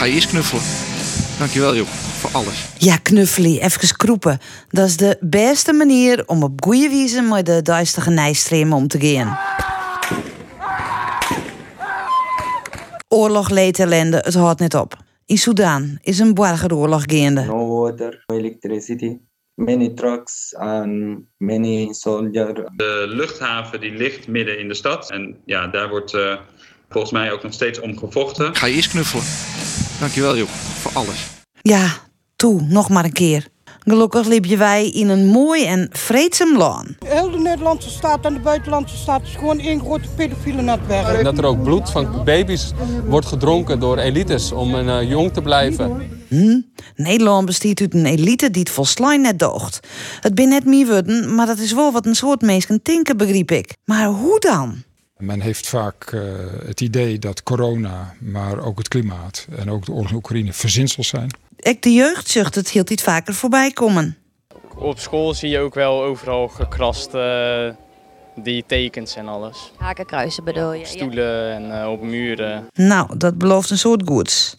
ga je eerst knuffelen. Dankjewel Job, voor alles. Ja, knuffelie, even kroepen. Dat is de beste manier om op goede wijze met de duistere nijstream om te gaan. Oorlog, leed, ellende, het houdt net op. In Sudan is een burgeroorlog gaande. no water, no electricity, many trucks and many soldiers. De luchthaven die ligt midden in de stad. En ja, daar wordt eh, volgens mij ook nog steeds om gevochten. Ga je eerst knuffelen. Dankjewel Job, voor alles. Ja, toe, nog maar een keer. Gelukkig liep je wij in een mooi en vreedzaam land. Heel de Nederlandse staat en de buitenlandse staat is gewoon één grote pedofiele netwerk. Dat er ook bloed van baby's wordt gedronken door elites om uh, jong te blijven. Hm? Nederland bestaat uit een elite die het volslijn net doogt. Het bin net meer worden, maar dat is wel wat een soort mensen tinken, begreep ik. Maar hoe dan? Men heeft vaak uh, het idee dat corona, maar ook het klimaat en ook de oorlog in Oekraïne verzinsels zijn. Ik de jeugdzucht het hield iets vaker voorbij komen. Op school zie je ook wel overal gekrast uh, die tekens en alles. Hakenkruisen bedoel je? Stoelen en uh, op muren. Nou, dat belooft een soort goeds.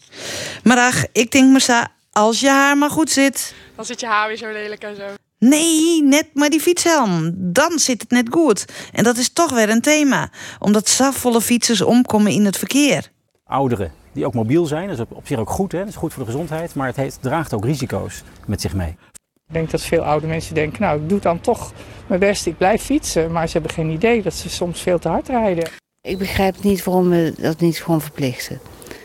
Maar ach, ik denk maar zo, als je haar maar goed zit. Dan zit je haar weer zo lelijk en zo. Nee, net maar die fietshelm. Dan zit het net goed. En dat is toch weer een thema. Omdat zafvolle fietsers omkomen in het verkeer. Ouderen die ook mobiel zijn, dat is op zich ook goed. Hè? Dat is goed voor de gezondheid. Maar het heeft, draagt ook risico's met zich mee. Ik denk dat veel oude mensen denken, nou ik doe dan toch mijn best, ik blijf fietsen. Maar ze hebben geen idee dat ze soms veel te hard rijden. Ik begrijp niet waarom we dat niet gewoon verplichten.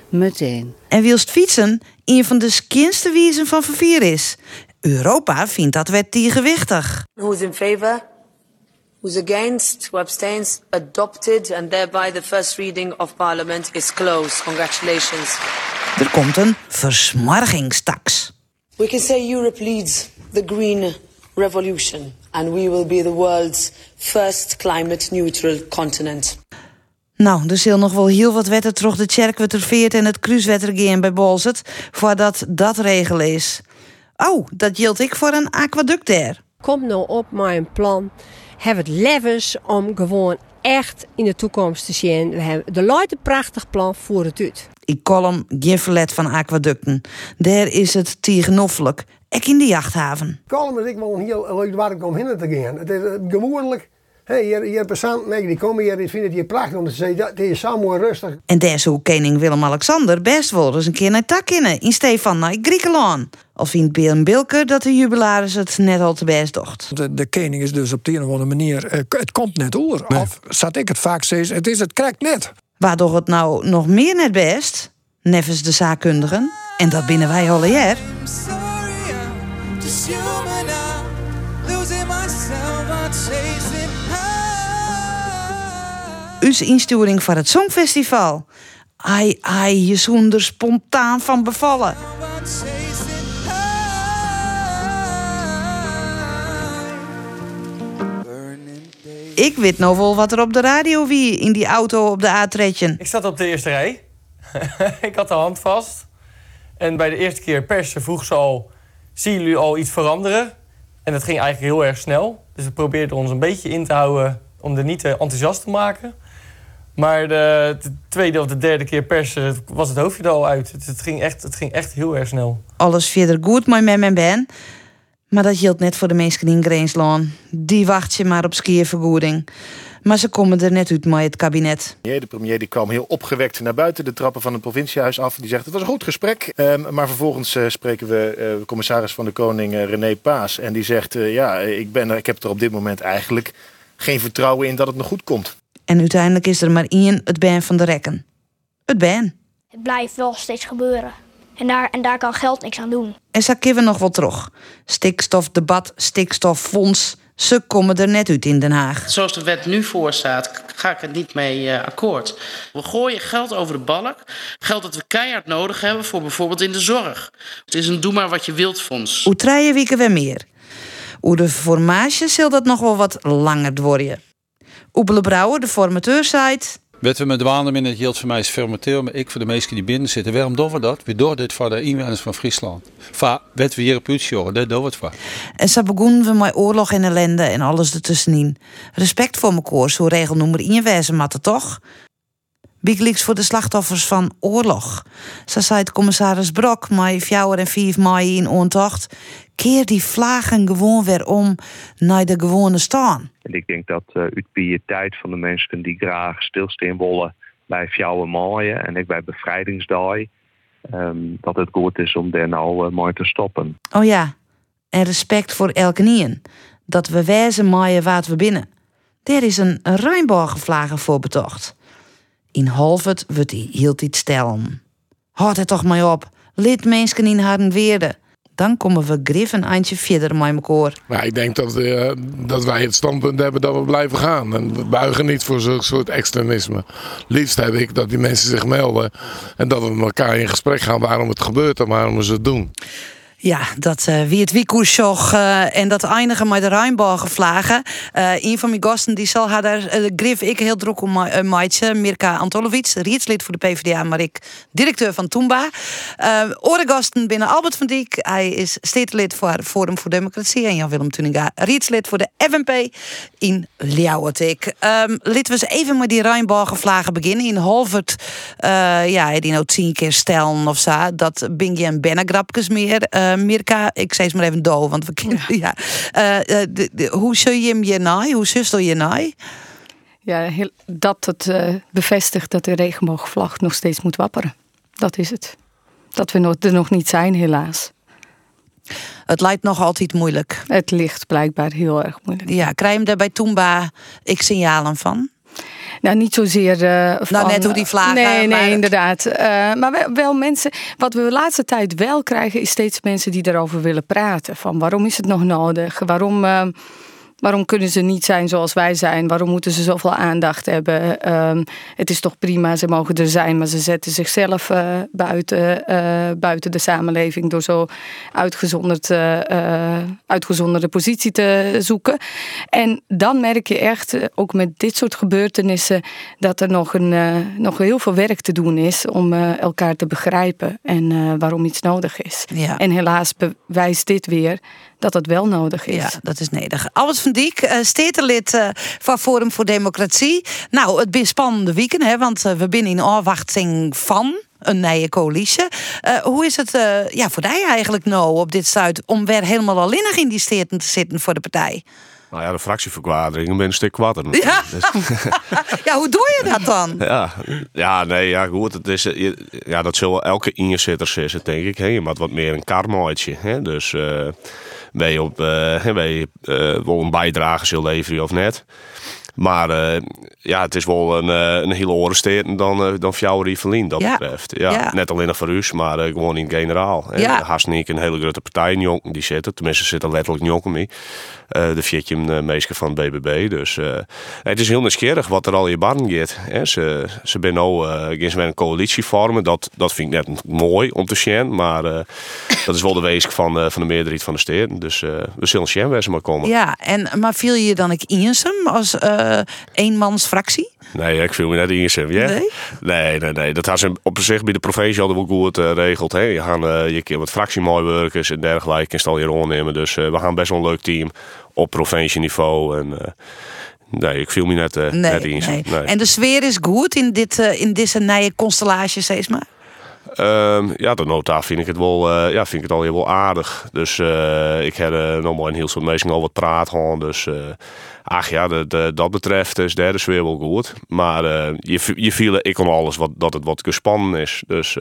Meteen. En wilst fietsen een van de skinste wiezen van vervier is. Europa vindt dat wet tegenwichtig. Who's in favor? Who's against? Who abstains? Adopted and thereby the first reading of Parliament is closed. Congratulations. Er komt een versmargingstax. We can say Europe leads the green revolution and we will be the world's first climate neutral continent. Nou, er zal nog wel heel wat wetten terug de Tjerkwetter en het Kruiswetter gaan bij Bolzet, voordat dat regel is. Oh, dat geldt ik voor een aquaduct daar. Kom nou op met een plan. Heb het levens om gewoon echt in de toekomst te zien. We hebben de Leute een prachtig plan voor het uit. Ik kolm geen verlet van aquaducten. Daar is het tegenoffelijk. Ik in de jachthaven. Is ik wel een heel leuk waar ik om heen te gaan. Het is gemoedelijk. Hey, hier, hier passanten die komen hier, die vinden het hier prachtig om te zeggen, dat is zo mooi rustig. En daar zou koning Willem-Alexander best wel eens een keer naar tak in, in Stefan naar Griekenland. Al vindt Björn Bilker dat de jubilaris het net al te best docht. De, de koning is dus op de een of andere manier, uh, het komt net. Nee. Of zat ik het vaak steeds, het is het krijgt net. Waardoor het nou nog meer net best, nevens de zaakkundigen, en dat binnen wij al jaar. Uw insturing van het Songfestival. Ai, ai, je zoen er spontaan van bevallen. Ik weet nog wel wat er op de radio wie in die auto op de A-tredje. Ik zat op de eerste rij. ik had de hand vast. En bij de eerste keer persen vroeg ze al... zien jullie al iets veranderen? En dat ging eigenlijk heel erg snel. Dus we probeerden ons een beetje in te houden... om er niet te enthousiast te maken. Maar de, de, tweede of de derde keer persen was het hoofdje er al uit. Het, het, ging echt, het ging echt heel erg snel. Alles verder goed, mooi met mijn ben. Maar dat geldt net voor de mensen in Greenslaan. Die wacht je maar op skiervergoeding. Maar ze komen er net uit met het kabinet. De premier die kwam heel opgewekt naar buiten de trappen van het provinciehuis af. Die zegt het was een goed gesprek. Um, maar vervolgens uh, spreken we uh, commissaris van de Koning uh, René Paas. En die zegt, ja, ik, ben er, ik heb er op dit moment eigenlijk geen vertrouwen in dat het nog goed komt. En uiteindelijk is er maar één het ban van de rekken. Het ban. Het blijft wel steeds gebeuren. En daar, en daar kan geld niks aan doen. En zo we nog wel terug. Stikstofdebat, stikstoffonds. Ze komen er net uit in Den Haag. Zoals de wet nu voor staat, ga ik het niet mee uh, akkoord. We gooien geld over de balk. Geld dat we keihard nodig hebben voor bijvoorbeeld in de zorg. Het is een doe maar wat je wilt fonds. Hoe treien weken we meer? Hoe de formage zal dat nog wel wat langer worden. Oebele Brouwer, de formateur-site. Wat we met dwalen in het geldt voor mij is formateur, maar ik voor de mensen die binnen zitten. Waarom doen we dat? We doen dit voor de inwoners van Friesland. Va, wat we hier op Utsjoren, dat doen we het voor. En zo begonnen we met oorlog en ellende en alles ertussenin. Respect voor mijn koers, zo regel nummer 1 wezen, maar toch? Wikileaks voor de slachtoffers van oorlog. Zo zei het commissaris Brok, maar 4 en 5 mei in ontocht. Keer die vlagen gewoon weer om naar de gewone staan. En ik denk dat uh, uit piëteit van de mensen die graag stilstaan willen bij Fjouwe Maaien en ik bij Bevrijdingsdag, um, dat het goed is om daar nou uh, mooi te stoppen. Oh ja, en respect voor elke nien. Dat we wijzen maaien wat we binnen. Er is een ruimbouwgevlagen voor betocht. In Halvert wordt hij hield iets stellen. Houd het toch maar op. Lid mensen in haar weerde. Dan komen we grif een eindje verder met elkaar. Maar ik denk dat, uh, dat wij het standpunt hebben dat we blijven gaan. En we buigen niet voor zo'n soort extremisme. Liefst heb ik dat die mensen zich melden. En dat we met elkaar in gesprek gaan waarom het gebeurt en waarom ze het doen. Ja, dat uh, wie het Wiekoesjoch uh, en dat eindigen met de Rijnbouw gevlagen. Uh, een van mijn gasten die zal haar daar grif ik heel druk om uh, maatje, Mirka Antolovic, rietslid voor de PvdA, maar ik directeur van Toomba. Uh, Oregasten binnen Albert van Dijk. Hij is stedelid voor Forum voor Democratie en Jan-Willem Tuninga, rietslid voor de FNP in Ljouwertik. Um, laten we eens even met die Rijnbouw gevlagen beginnen. In Holvert, ja, die nou tien keer stellen of zo, dat Bingje en Bennegrapkes meer. Uh, Mirka, ik zei ze maar even doof, want we kennen. Ja. ja. De, de, hoe zul je hem je naai? Hoe zustel je naai? Ja, heel, dat het bevestigt dat de regenboogvlag nog steeds moet wapperen. Dat is het. Dat we er nog niet zijn, helaas. Het lijkt nog altijd moeilijk. Het ligt blijkbaar heel erg moeilijk. Ja, krijg je hem daar bij Toomba ik signalen van? Nou, niet zozeer. Uh, van, nou, net hoe die vlagen. Nee, nee, maar... inderdaad. Uh, maar wel, mensen. Wat we de laatste tijd wel krijgen, is steeds mensen die daarover willen praten. Van waarom is het nog nodig? Waarom. Uh, Waarom kunnen ze niet zijn zoals wij zijn? Waarom moeten ze zoveel aandacht hebben? Um, het is toch prima, ze mogen er zijn, maar ze zetten zichzelf uh, buiten, uh, buiten de samenleving door zo uitgezonderd, uh, uitgezonderde positie te zoeken. En dan merk je echt, ook met dit soort gebeurtenissen, dat er nog, een, nog heel veel werk te doen is om elkaar te begrijpen en waarom iets nodig is. Ja. En helaas bewijst dit weer dat het wel nodig is. Ja, dat is nedig. Albert van Dijk, uh, stedelid uh, van Forum voor Democratie. Nou, het is spannende weekend, hè, want uh, we binnen in afwachting van een nieuwe coalitie. hoe is het ja, voor jij eigenlijk nou op dit stuit om weer helemaal alleenig in die steden te zitten voor de partij? Nou ja, de fractieverkwadering ben een stuk kwarter. Ja. ja, hoe doe je dat dan? Ja, ja nee, ja, goed. Het is, ja, dat zullen elke inzitter het, denk ik. Hè. Je moet wat meer een karmaatje. Dus uh, je op, ben je, uh, wel een bijdrage zullen leveren of net. Maar uh, ja, het is wel een, uh, een hele orensteer dan, uh, dan Fjouwerie Verlien, dat ja. betreft. Ja, ja. Net alleen nog voor u, maar gewoon in het generaal. Ja. Haast niet een hele grote partij jonken die zitten. Tenminste, zitten letterlijk jonken mee. de meesten van het BBB. Dus het is heel nieuwsgierig wat er al in barn gaat. Hè. Ze, ze zijn nou een coalitie vormen. Dat, dat vind ik net mooi om te zien. Maar dat is wel de wezen van, van de meerderheid van de steden. Dus we zullen zien waar ze maar komen. Ja, en, maar viel je dan ik Iensem als uh, eenmans fractie? Nee, ik viel me net in ja? Nee? Nee, nee, nee. Dat had ze op zich bij de provincie hadden we goed geregeld. Uh, je gaan uh, je keer wat fractiemedewerkers en dergelijke en stel je ondernemen. Dus uh, we gaan best wel een leuk team op provincieniveau. En, nee, ik viel me net, nee, net in. Nee. Nee. En de sfeer is goed in, dit, in deze nieuwe constellatie, steeds maar? Um, ja, de nota vind ik het wel, uh, ja, vind ik het al heel wel aardig. Dus uh, ik heb uh, nog maar een heel soort mensen al wat praat gewoon. Dus ach ja, de, de, dat betreft is derde sfeer wel goed. Maar je, je viel ik kon alles wat, dat het wat gespannen is. Dus,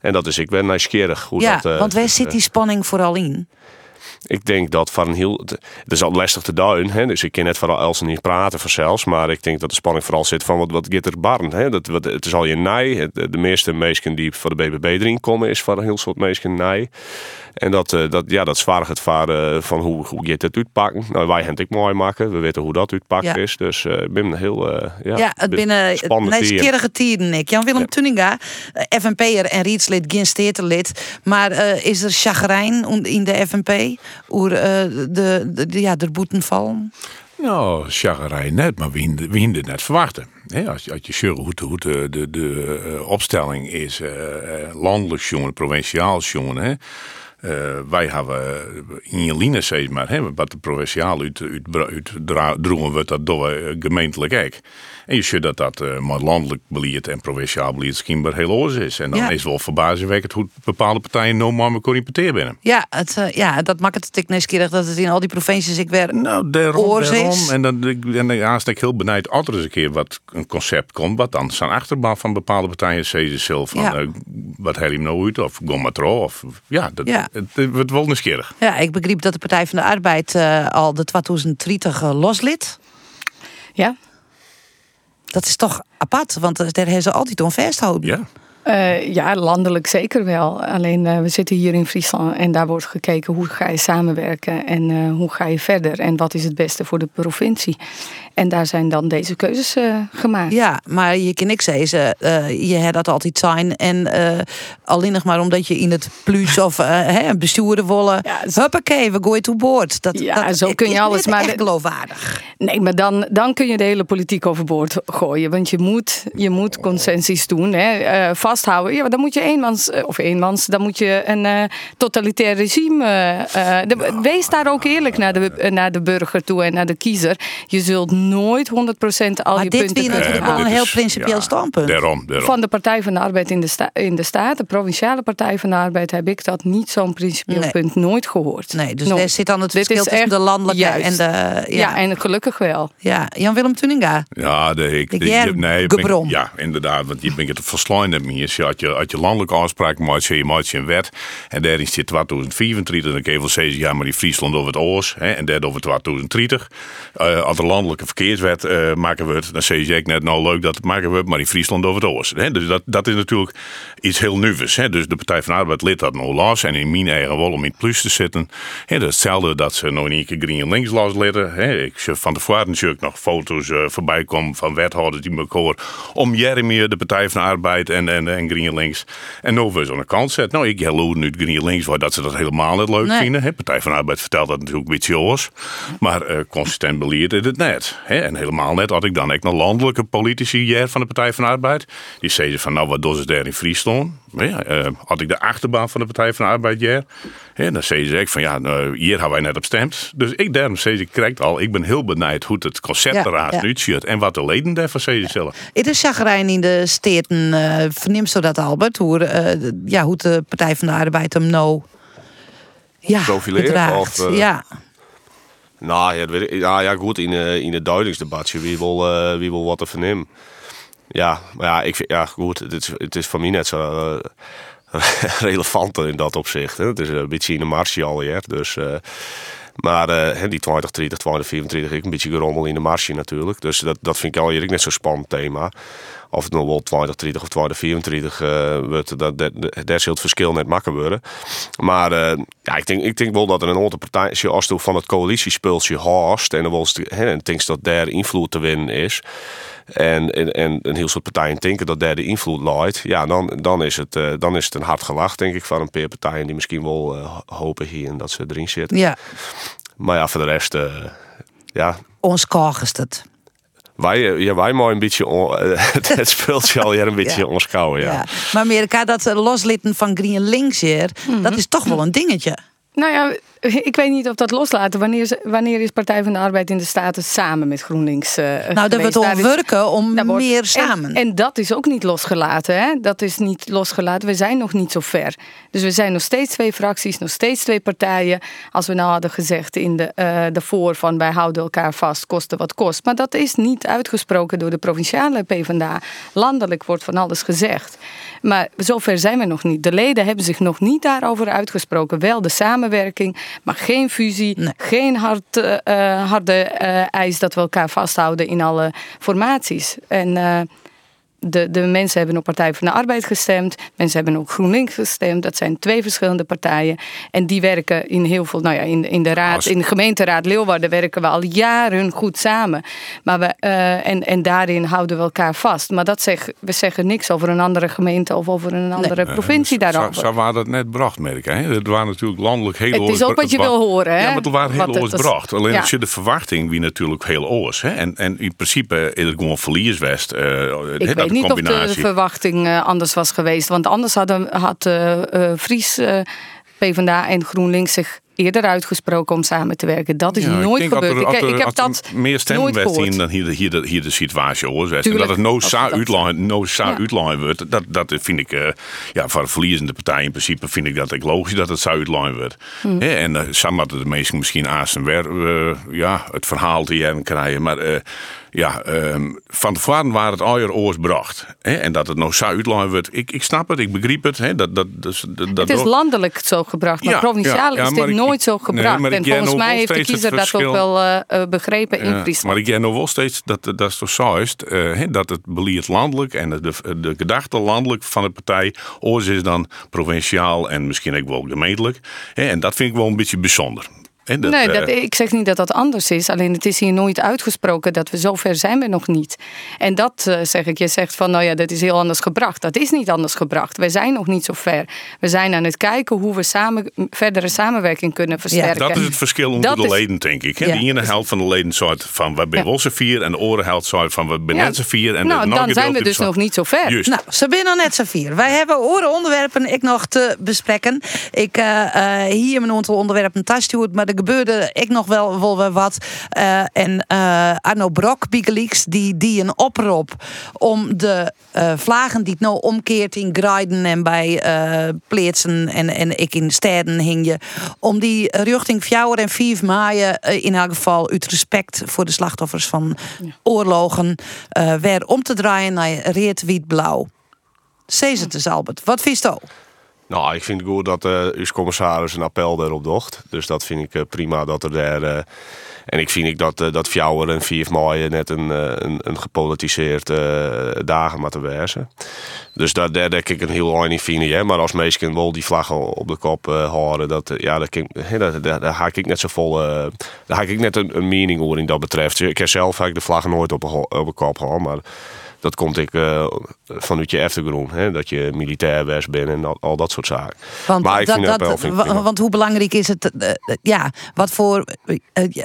en dat is, ik ben nieuwsgierig hoe ja, dat... want waar zit die spanning vooral in? Ik denk dat van heel. Het is al lastig te duiden, hè? dus ik kan net van Elsen niet praten vanzelfs. Maar ik denk dat de spanning vooral zit van wat, wat gaat er barn. Hè? Dat, wat, het is al je nij. De meeste mensen die voor de BBB erin komen, is van een heel soort mensen nij. En dat, dat, ja, dat zwaar het varen van hoe, hoe gaat het uitpakken. Nou, wij hebben het mooi maken. We weten hoe dat uitpakt ja. is. Dus ik uh, ben heel. Uh, ja, ja, het binnen nieuwsgierige tijden, ik. Jan-Willem ja. Tuninga, FNP'er en rietslid, geen steterlid. Maar uh, is er chagrijn in de FNP? Oer de, de, de, ja, de boeten vallen? Nou, chagrijn net, maar wie hinden het net verwachten. He, als, als je ziet hoe, hoe de, de, de uh, opstelling is, uh, landelijk jongen, provinciaal jongen, Eh, wij hebben in je line steeds maar, hè, wat de provinciaal uit, uit, uit dra- droegen wordt, dat we gemeentelijk ook. En je ziet dat dat eh, met landelijk beleid en provinciaal beleid schijnbaar heel oors is. En dan Ja. is het wel verbazingwekkend hoe bepaalde partijen nou maar corrimpeteren binnen. Ja, het, eh, ja, dat maakt het ik nieuwsgierig dat het in al die provincies ik weer Nou, daarom, oors daarom. is. En dan, ik- en dan haast ik heel benijd als er eens een keer wat een concept komt, wat dan zijn achterban van bepaalde partijen zeggen zelf van Ja. eh, wat heb je nou uit of kom maar trouw of ja, dat, Ja. Het, het wordt wel nieuwsgierig. Ja, ik begreep dat de Partij van de Arbeid eh, al de 2030 eh, loslid. Ja. Dat is toch apart, want daar hebben ze altijd om vasthouden. Ja. Eh, ja, landelijk zeker wel. Alleen eh, we zitten hier in Friesland en daar wordt gekeken hoe ga je samenwerken en eh, hoe ga je verder en wat is het beste voor de provincie. En daar zijn dan deze keuzes gemaakt. Ja, maar je kan niks zeggen. je hebt dat altijd zijn. En alleen nog maar omdat je in het plus of hè, een bestuurder willen. Huppakee, we gooien toe boord. Dat, Ja, dat, zo kun je alles, maar echt geloofwaardig. Nee, maar dan, dan kun je de hele politiek overboord gooien. Want je moet, je moet consensus doen, hè, eh, vasthouden. Ja, maar dan moet je eenmans, eh, of eenmans, dan moet je een eh, totalitair regime. eh, eh, de- wees daar ook eerlijk naar de, naar de burger toe en naar de kiezer. Je zult nooit 100% al Maar je dit punten vind je kunnen natuurlijk wel een heel principieel standpunt. Daarom, daarom. Van de Partij van de Arbeid in de, sta in de Staat, de Provinciale Partij van de Arbeid, heb ik dat niet zo'n principieel Nee. punt nooit gehoord. Nee, dus Nooit. daar zit dan het Dit verschil is tussen de echt landelijke juist. en de... Ja. Ja, en gelukkig wel. ja. Jan-Willem Tuninga. Ja, de, ik, De de- nee, ja, inderdaad. Want je bent het verslaan met Als je, als je, landelijke afspraak maakt, je een wet. En daarin zit 2034. Dan kun je wel zeggen, ja, maar die Friesland over het oors. Hè, en dat over 2030. Eh, als de landelijke verkeerswet eh, maken wordt, dan zeg je ik net nou leuk dat het maken wordt, maar die Friesland over het oors. Hè. Dus dat, dat is natuurlijk iets heel nieuws. Hè. Dus de Partij van de Arbeid lid dat nou los. En in mijn eigen wel om in het plus te zitten. Hè, dat is hetzelfde dat ze nog niet Green links los litten. Ik zie van tevoren ik nog foto's eh, voorbij komen van wethouders die me horen om Jeremy, de Partij van de Arbeid en, en, en Green links. En nou weer zo'n kant zet. Nou, ik hello nu Green links, waar dat ze dat helemaal niet leuk Nee. vinden. Hè. Partij van de Arbeid vertelt dat natuurlijk een beetje. Maar eh, consistent beleerd is het net. En helemaal net had ik dan ook nog landelijke politici hier van de Partij van de Arbeid. Die zeiden van nou wat doen ze daar in Friesland? Ja, eh, had ik de achterbaan van de Partij van de Arbeid hier. Hè, dan zeiden ze ook van ja, nou, hier hebben wij net op stemd. Dus ik daarom zei ze, krijg al, ik ben heel benieuwd hoe het concept Ja, eruit ja. nu ziet. En wat de leden daarvan zeiden zelf. Het is chagrijn in de steden. eh verneemt zo dat, Albert? Hoe, eh, de- ja, hoe de Partij van de Arbeid hem nou... Ja, Profileert, of, eh, ja. Nou ja, ik- ja, ja goed, in, eh, in het duidelijksdebatje wie wil, eh, wie wil wat te vernemen. Ja, maar ja, ik vind, ja goed, het is, het is voor mij net zo eh, relevanter in dat opzicht. Hè. Het is een beetje in de marge alweer, dus... eh, maar hè, die 2030, 2024, ik een beetje gerommel in de marge natuurlijk. Dus dat, dat vind ik al net zo'n spannend thema. Of het nou wel 2030 of 2024 eh wordt, dat, dat, daar zal het verschil net makker worden. Maar ja, ik, denk, ik denk wel dat er een aantal partijen, als van het coalitiespeeltje haast en dan hè, en dat daar invloed te winnen is. En, en, en een heel soort partijen denken dat daar de invloed leidt. Ja, dan, dan, is het, eh, dan is het een hard gelach, denk ik, van een paar partijen die misschien wel eh, hopen hier en dat ze erin zitten. ja, Maar ja, voor de rest, eh, ja, ons kogest het. wij, ja, wij mogen een beetje, on- eh, het speeltje al hier een beetje Ja. onschouwen, ja. Ja. Maar Amerika, dat loslitten van Green links hier, Mhm. dat is toch wel een dingetje. Nou ja, ik weet niet of dat loslaten. Wanneer is, wanneer is Partij van de Arbeid in de Staten samen met GroenLinks eh Nou, dat we is- werken om wordt- meer samen. En, en dat is ook niet losgelaten. Hè? Dat is niet losgelaten. We zijn nog niet zo ver. Dus we zijn nog steeds twee fracties, nog steeds twee partijen. Als we nou hadden gezegd in de, eh daarvoor van wij houden elkaar vast, koste wat kost. Maar dat is niet uitgesproken door de provinciale PvdA. Landelijk wordt van alles gezegd. Maar zover zijn we nog niet. De leden hebben zich nog niet daarover uitgesproken. Wel de samenwerking, maar geen fusie, geen hard, eh, eh, harde eh, eis dat we elkaar vasthouden in alle formaties. En de, de mensen hebben op Partij van de Arbeid gestemd. Mensen hebben ook GroenLinks gestemd. Dat zijn twee verschillende partijen. En die werken in heel veel, nou ja, in, in de raad, in de gemeenteraad Leeuwarden werken we al jaren goed samen. Maar we, eh, en, en daarin houden we elkaar vast. Maar dat zeg, we zeggen niks over een andere gemeente of over een andere provincie daarover. Zo, zo waren dat net bracht, merk ik. Hè? Het waren natuurlijk landelijk heel Het is oors- ook wat je wil horen, hè? Ja, maar het waren heel oors is- bracht. Alleen Ja. als je de verwachting wie natuurlijk heel oors. Hè? En, en in principe is het gewoon verlierswest. eh weet niet of de verwachting eh, anders was geweest. Want anders hadden, had eh, eh, Fries eh, PvdA en GroenLinks zich eerder uitgesproken om samen te werken. Dat is Ja, nooit ik gebeurd. er- ik, ik heb dat meer stemmen werd dan hier, de- hier, de, hier de situatie hoor. En Tuurlijk, dat het no sa no sa Ja. uitlijn wordt, dat, dat vind ik eh, ja, voor de verliezende partij in principe vind ik dat ik logisch dat het sa uitlijn wordt. Hmm. En uh, samen de mensen misschien aas en ja, het verhaal te jaren krijgen. Maar ja, ehm, van tevoren waren het al je oors bracht. Hè, en dat het nou sa uitlijn wordt, ik, ik snap het, ik begrijp het. Hè, dat, dat, dat, dat, Het is landelijk zo gebracht, maar Ja, provinciaal ja, ja, is dit nooit zo gebracht. en volgens mij heeft de kiezer dat ook wel eh, eh, begrepen in Friesland. maar ik ken nog wel steeds dat dat is toch zo is, eh, hè, dat het beleid landelijk en de, de gedachte landelijk van de partij oors is dan provinciaal en misschien ook wel gemeentelijk. Hè, en dat vind ik wel een beetje bijzonder. Hè, dat, nee, eh, dat, ik zeg niet dat dat anders is. Alleen het is hier nooit uitgesproken dat we zover zijn we nog niet. En dat eh, zeg ik. Je zegt van nou ja, dat is heel anders gebracht. Dat is niet anders gebracht. We zijn nog niet zo ver. We zijn aan het kijken hoe we samen, verdere samenwerking kunnen versterken. dat is het verschil onder Dat de is- leden, denk ik. Hè? Ja. De ene helft van de leden zei van we zijn z'n vier en de andere helft zei van we zijn Ja. net z'n vier. En nou, de dan zijn we dus nog niet zo ver. Nou, ze zijn nog net zo vier. Wij hebben oren onderwerpen ik nog te bespreken. Ik eh, eh, hier mijn aantal onderwerpen tastjoerd, maar er gebeurde ik nog wel, wel wat. Eh, en eh, Arno Brok, Wikileaks, die, die een oproep om de eh, vlagen die het nou omkeert in Grijden en bij Pleetsen en, en ik in steden hing je, om die richting 4 en 5 maaien in elk geval uit respect voor de slachtoffers van oorlogen weer om te draaien naar reet, wit, blauw. Cezar dus Albert, wat vies je? Nou, ik vind het goed dat de uh, commissaris een appel daarop docht. Dus dat vind ik eh, prima dat er daar. eh, en ik vind ik dat, eh, dat Fjouwer en 4 mei net een, eh, een, een gepolitiseerd eh, dagen wezen. Dus daar, daar denk ik een heel vind. Hè? Maar als mensen wel die vlaggen op de kop eh, houden, dat, eh, ja, dat, dat, daar, haak ik net zo vol. eh, daar haak ik net een, een mening over in dat betreft. Ik heb zelf ik de vlaggen nooit op, op de kop gehad, maar dat komt ik eh, vanuit je achtergrond. Hè? Dat je militair was bent en al, al dat soort zaken. Want, maar ik dat, vind dat, vind ik want hoe belangrijk is het? eh, eh, ja, wat voor,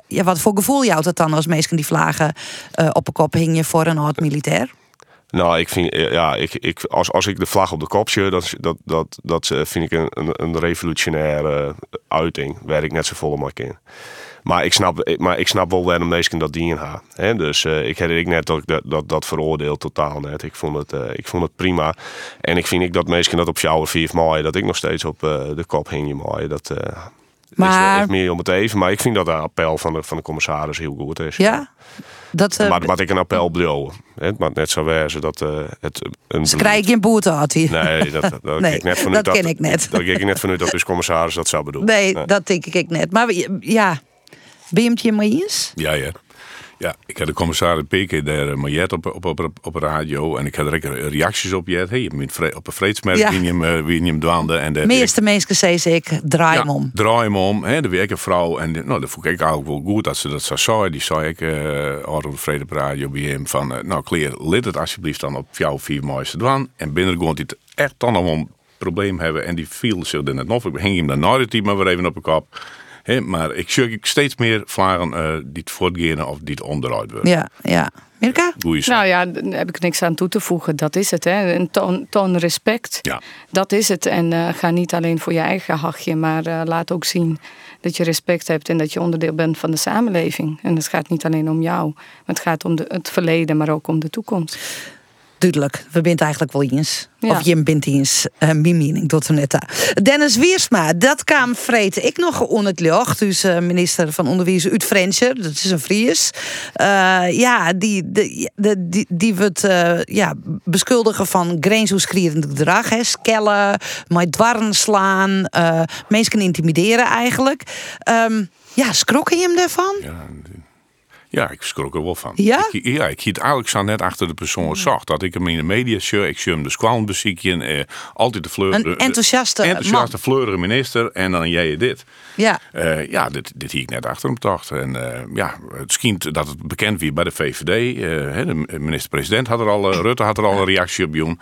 ja, wat voor gevoel jouwt het dan als mensen die vlagen op een kop hing je voor een oud militair? Nou, ik vind, ja, ik, ik, als, als ik de vlag op de kop zie, dat, dat, dat, dat vind ik een, een, een revolutionaire uiting, waar ik net zo vol om in. Maar ik snap, maar ik snap wel waarom mensen dat dienen gaan. Hè? Dus eh, ik had ik net dat, dat, dat, dat veroordeeld totaal net. Ik vond, het, eh, ik vond het prima. En ik vind ik dat mensen dat op jouw 4 mei, dat ik nog steeds op eh, de kop hing je mooi. Dat Maar- is, meer om het even. Maar ik vind dat de appel van de, van de commissaris heel goed is. Ja? Dat, maar wat ik een appel bedoel. Het moet net zo wezen dat eh, het een ze krijgen geen boete had hij. Nee, dat, dat, dat, Nee, ik net vanuit dat ken ik net. Dat ging ik net vanuit dat de commissaris dat zou bedoelen. Nee, dat denk ik net. Maar ja, ben je het je mee eens? Ja, ja. Ja, ik had de commissaris Peke daar uh, Mariette op, op, op, op radio en ik had er reacties op. Jet. Hey, je bent vre- op een vreedsmerk wie je hem, eh. En dat- meeste mensen zeggen ik, draai hem om. Draai hem om, hè, de werk een vrouw. En nou, dat vond ik eigenlijk wel goed dat ze dat zo zei. Die zei ik, uh, op de Vrede op radio bij hem van, eh, nou Kleer, lid het alsjeblieft dan op jouw vier mooiste dwan. En binnen gewoon die het echt dan een probleem hebben. En die viel zich er net nog. Ik hing hem dan nooit die maar weer even op de kop. Hè, maar ik zie ik steeds meer vlagen eh, die het voortgaan of die het onderuit worden. Ja, ja. Mirka? Nou ja, daar heb ik niks aan toe te voegen. Dat is het. Hè. Een toon, toon respect. Ja. Dat is het. En eh, ga niet alleen voor je eigen hachje, maar eh, laat ook zien dat je respect hebt en dat je onderdeel bent van de samenleving. En het gaat niet alleen om jou. Maar het gaat om de, het verleden, maar ook om de toekomst. Duidelijk, we bent eigenlijk wel eens. Ja. Of je bent eens, uh, mijn mening tot net daar. Dennis Wiersma, dat kwam vreten ik nog on het lucht. Dus uh, minister van Onderwijs uit dat is een Fries. Uh, ja, die, die, die, die, die wordt uh, ja, beschuldigen van grensoverschrijdend gedrag. Hè. Skellen, met dwarren slaan, uh, mensen intimideren eigenlijk. Um, ja, schrokken je hem daarvan? Ja, ja, ik schrok er wel van. Ja? Ik, ja, ik hield eigenlijk net achter de persoon zag. Dat ik hem in de media zie. Ik zie hem de squalm beziekje. Eh, altijd de fleur. Een enthousiaste, enthousiaste man. fleurige minister. En dan jij dit. Ja. Uh, ja, dit, dit hier ik net achter hem dacht. En uh, ja, het schijnt dat het bekend wie bij de VVD. Uh, de minister-president had er al, Rutte had er al een reactie op Jong.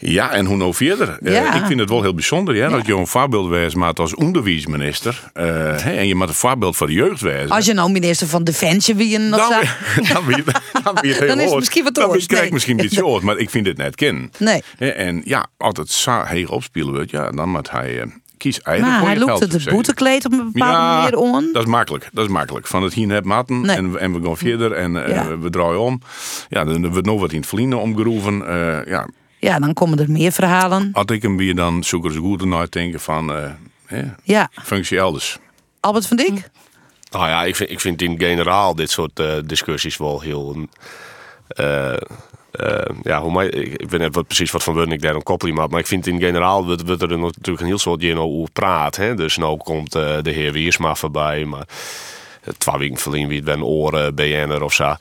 Ja, en hoe nou verder? Ja. Uh, ik vind het wel heel bijzonder ja, ja. dat je een voorbeeld wees maakt als onderwijsminister. Uh, hè, en je moet een voorbeeld voor de jeugd wezen. Als je nou minister van Defensie wie een dan, dan, ben je, dan, ben je heel dan is het misschien wat Dan oors, krijg nee. misschien beetje oud, maar ik vind dit net kennen. Nee. En ja, als het zo heeg opspelen wordt, ja, dan moet hij uh, kies eigenlijk voor hij je lookte geld. de boetekleed op een bepaalde manier on. Dat is makkelijk. Dat is makkelijk. Van het hier net matten Nee. en, en we gaan verder en eh, we draaien om. Ja, dan wordt nog wat in het verliezen omgeroepen. Eh, ja, Ja, dan komen er meer verhalen. had ik hem weer dan zoeken ze goed naar denken van eh, hè, Ja, functie elders. Albert van Dijk? Nou ja, ik vind, ik vind in generaal dit soort eh, discussies wel heel. eh, ja, hoe mij, ik, ik weet niet wat, precies wat van Wurn ik daar een koppeling maak. Maar ik vind in generaal wordt, wordt er natuurlijk een heel soort dingen over praat. Hè? Dus nou komt eh, de heer Wiersma voorbij. Maar twee weken verliezen wie het ben oren BN'er of zo.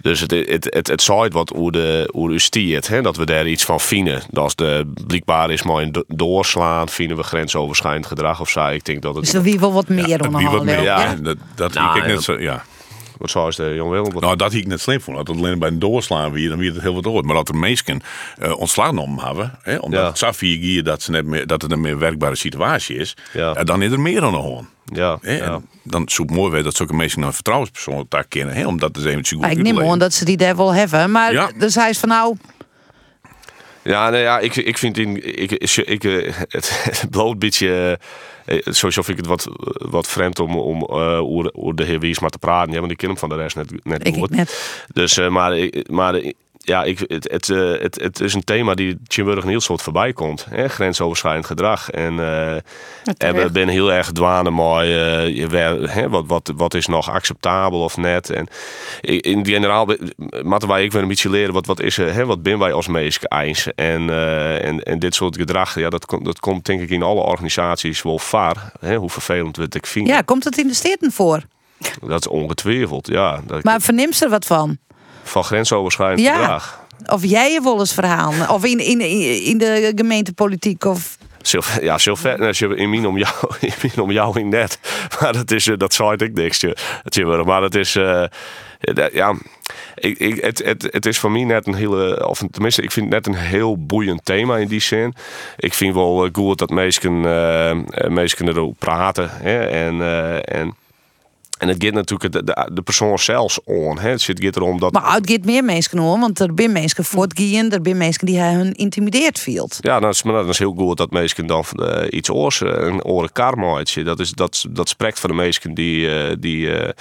Dus het, het, het, het zaait wat hoe de, hoe de stiert, hè? dat we daar iets van vinden. Dat als de blijkbaar is maar doorslaan, vinden we grensoverschrijdend gedrag of zo. Ik denk dat het. Dus er wie wel wat meer Ja. ja, dat, dat Nou, ik net ja. zo, ja. Wat zou is de jong Willem? Wat- Nou, dat ik net slim vond. Dat het alleen bij een doorslaan weer, dan weer het heel wat ooit. Maar dat er mensen eh ontslag om hebben, hè, omdat Ja. het zo vier keer dat, ze net meer, dat het een meer werkbare situatie is, Ja. eh, dan is er meer dan een hoorn. Ja, Hè, ja. en Dan zoek mooi weer dat zulke mensen een vertrouwenspersoon daar kennen, hè, omdat het even goed Maar ik neem aan dat ze die daar wel hebben. Maar Ja. dus hij is van nou, Ja, nee, ja ik, ik vind in. Ik, ik, eh, het, het bloot beetje. eh, Sowieso vind ik het wat, wat vreemd om, om eh, over, de heer Wiesma te praten. Ja, want ik ken hem van de rest net, net ik, goed. net. Dus, eh, maar, maar eh, ja, ik, het, het, eh, het, het is een thema die Tjimburg een heel soort voorbij komt. Hè? Grensoverschrijdend gedrag. En, eh, en we zijn heel erg dwanen maar eh, wat, wat, wat is nog acceptabel of net. En in generaal moeten wij ik weer een beetje leren wat, wat is er, hè, wat ben wij als meeske eins. En, en, en dit soort gedrag, ja, dat, komt- dat komt denk ik in alle organisaties wel vaar. Hè, hoe vervelend we het ik vinden. Ja, komt het in de steden voor? Dat is ongetwijfeld, ja. Dat, Maar verneemt ze er wat van? Van grensoverschrijdend Ja. gedrag. Of jij je wel eens verhaal? Of in, in, in, de gemeentepolitiek? Of... Ja, sil- in min om jou, in min om jou in net. Maar dat is, eh, dat zei ik niks. je- Het is maar dat is, eh, dat- ja, ik, ik, het, het, het is voor mij net een hele, of tenminste, ik vind het net een heel boeiend thema in die zin. Ik vind wel eh, goed dat mensen, eh, eh, mensen erover praten. Hè, en, eh, en, en het gaat natuurlijk de, de, de persoon zelfs on. Hè. Het gaat erom dat. Maar het gaat meer mensen hoor, want er zijn mensen voortgaan, er zijn mensen die hij hun intimideerd viel. Ja, dat is, maar dat is heel goed dat mensen dan eh, iets oors, eh, een oren karmaatje. Dat, is, dat, dat spreekt van de mensen die, eh, die, eh,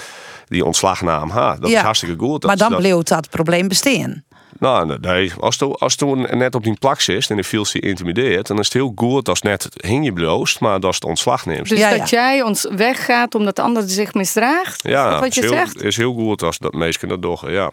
die ontslagnaam ha. Dat is hartstikke goed. Dat, maar dan dat, bleef dat probleem bestaan. Nou, nee. Als toen, als toen net op die plak zit en de viel je intimideert, dan is het heel goed als net hing je bloost, maar als het ontslag neemt. Dus dat jij ons weggaat omdat de ander zich misdraagt? Is ja, dat wat je is heel, zegt? is heel goed als dat mensen dat doen. Ja.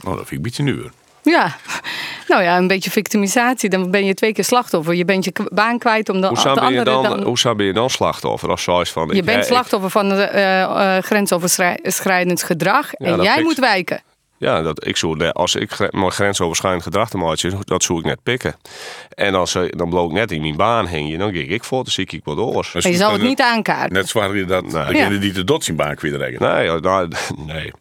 Nou, dat vind ik een beetje nu. Ja. Nou ja, een beetje victimisatie. Dan ben je twee keer slachtoffer. Je bent je baan kwijt om de, Hoe de zou andere dan, dan... hoe zou ben je dan slachtoffer als zoiets van? Je ik- bent ik- slachtoffer van eh, eh, grensoverschrijdend gedrag. Ja, en jij moet wijken. Ja, dat, ik zou, als ik mijn grensoverschrijdend gedrag te maken, dat zou ik net pikken. En als ze dan bloot net in mijn baan hing, dan ging ik voor, dan zie ik wat door. Maar je zal het niet aankaarten. Net zwaar je dat degene die de dots in baan rekenen. Nee, nou, nee.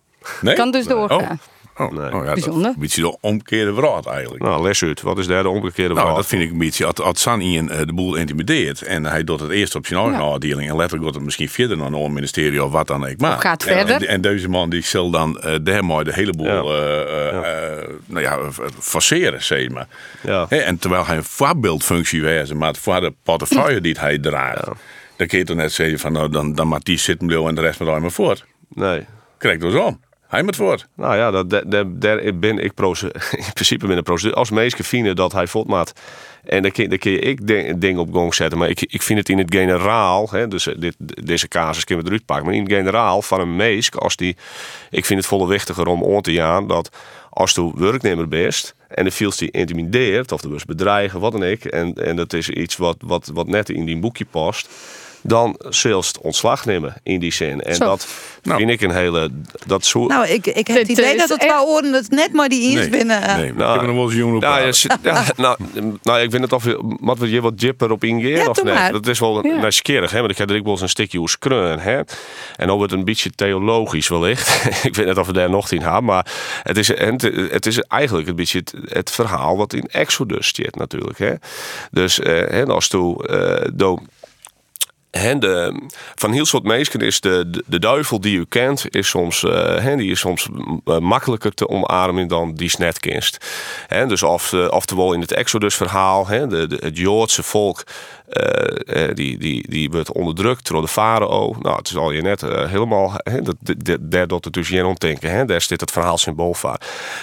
Nee? Kan dus doorgaan. Oh, oh, oh ja, Bijzonder. een beetje de omgekeerde verhaal eigenlijk. Nou, les uit. Wat is daar de omgekeerde Nou, verhaal? dat vind ik een beetje. Als, als San Ian eh, de boel intimideert en hij doet het eerst op zijn eigen Ja. afdeling en letterlijk wordt het misschien verder naar een ministerie of wat dan ook. Maar gaat En- verder. En, en deze man die zal dan uh, daarmee de hele boel eh, eh, nou ja, faceren, zeg maar. Ja. En terwijl hij een voorbeeldfunctie wezen, maar voor de portefeuille die hij draagt, dan kun je toch net zeggen van nou dan, dan moet die zitten blijven en de rest moet hij maar voort. Nee. Krijg dus om. Hij moet voort. Nou ja, dat, daar ben ik in principe binnen procedure. Als mensen vinden dat hij volmaat. En dan kun, dan je ik ding- op gang zetten. Maar ik, ik vind het in het generaal. Hè, dus eh, dit, deze casus kunnen we eruit pakken. Maar in het generaal van een meesk. Als die, ik vind het volle wichtiger om aan te gaan. Dat als je werknemer bent. En de fields die intimideert. Of de bus bedreigen. Wat dan ik. En, en dat is iets wat, wat, wat net in die boekje past. Dan zult het ontslag nemen in die zin. En Zo. dat vind ik een hele. Dat soort. Nou, ik, ik heb het idee dat het echt- wel oren het net maar die eens binnen. eh, Nee, maar ik heb nog wel eens op Nou, ja, nou, nou, ik weet niet of je, wat je wat jipper op Ja, of nee. maar. Dat is wel Ja. nieuwsgierig, hè? Want ik heb er ook wel eens een stukje hoe skreun, hè? En ook het een beetje theologisch wellicht. ik weet niet of we daar nog in hebben, maar het is, het, het is eigenlijk een beetje het, het verhaal wat in Exodus zit natuurlijk, hè? Dus, eh, hè, als toen, eh, van heel soort mensen is de, de, duivel die u kent, is soms, eh, hè, die is soms eh, makkelijker te omarmen dan die snetkinst. Dus of, eh, oftewel in het Exodus-verhaal, hè, de, de, het Joodse volk, eh, eh, die, die, die wordt onderdrukt door de farao. Nou, het is al je net eh, helemaal, dat, dat- daar doet het dus geen ontdenken. Daar zit het verhaal symbool van.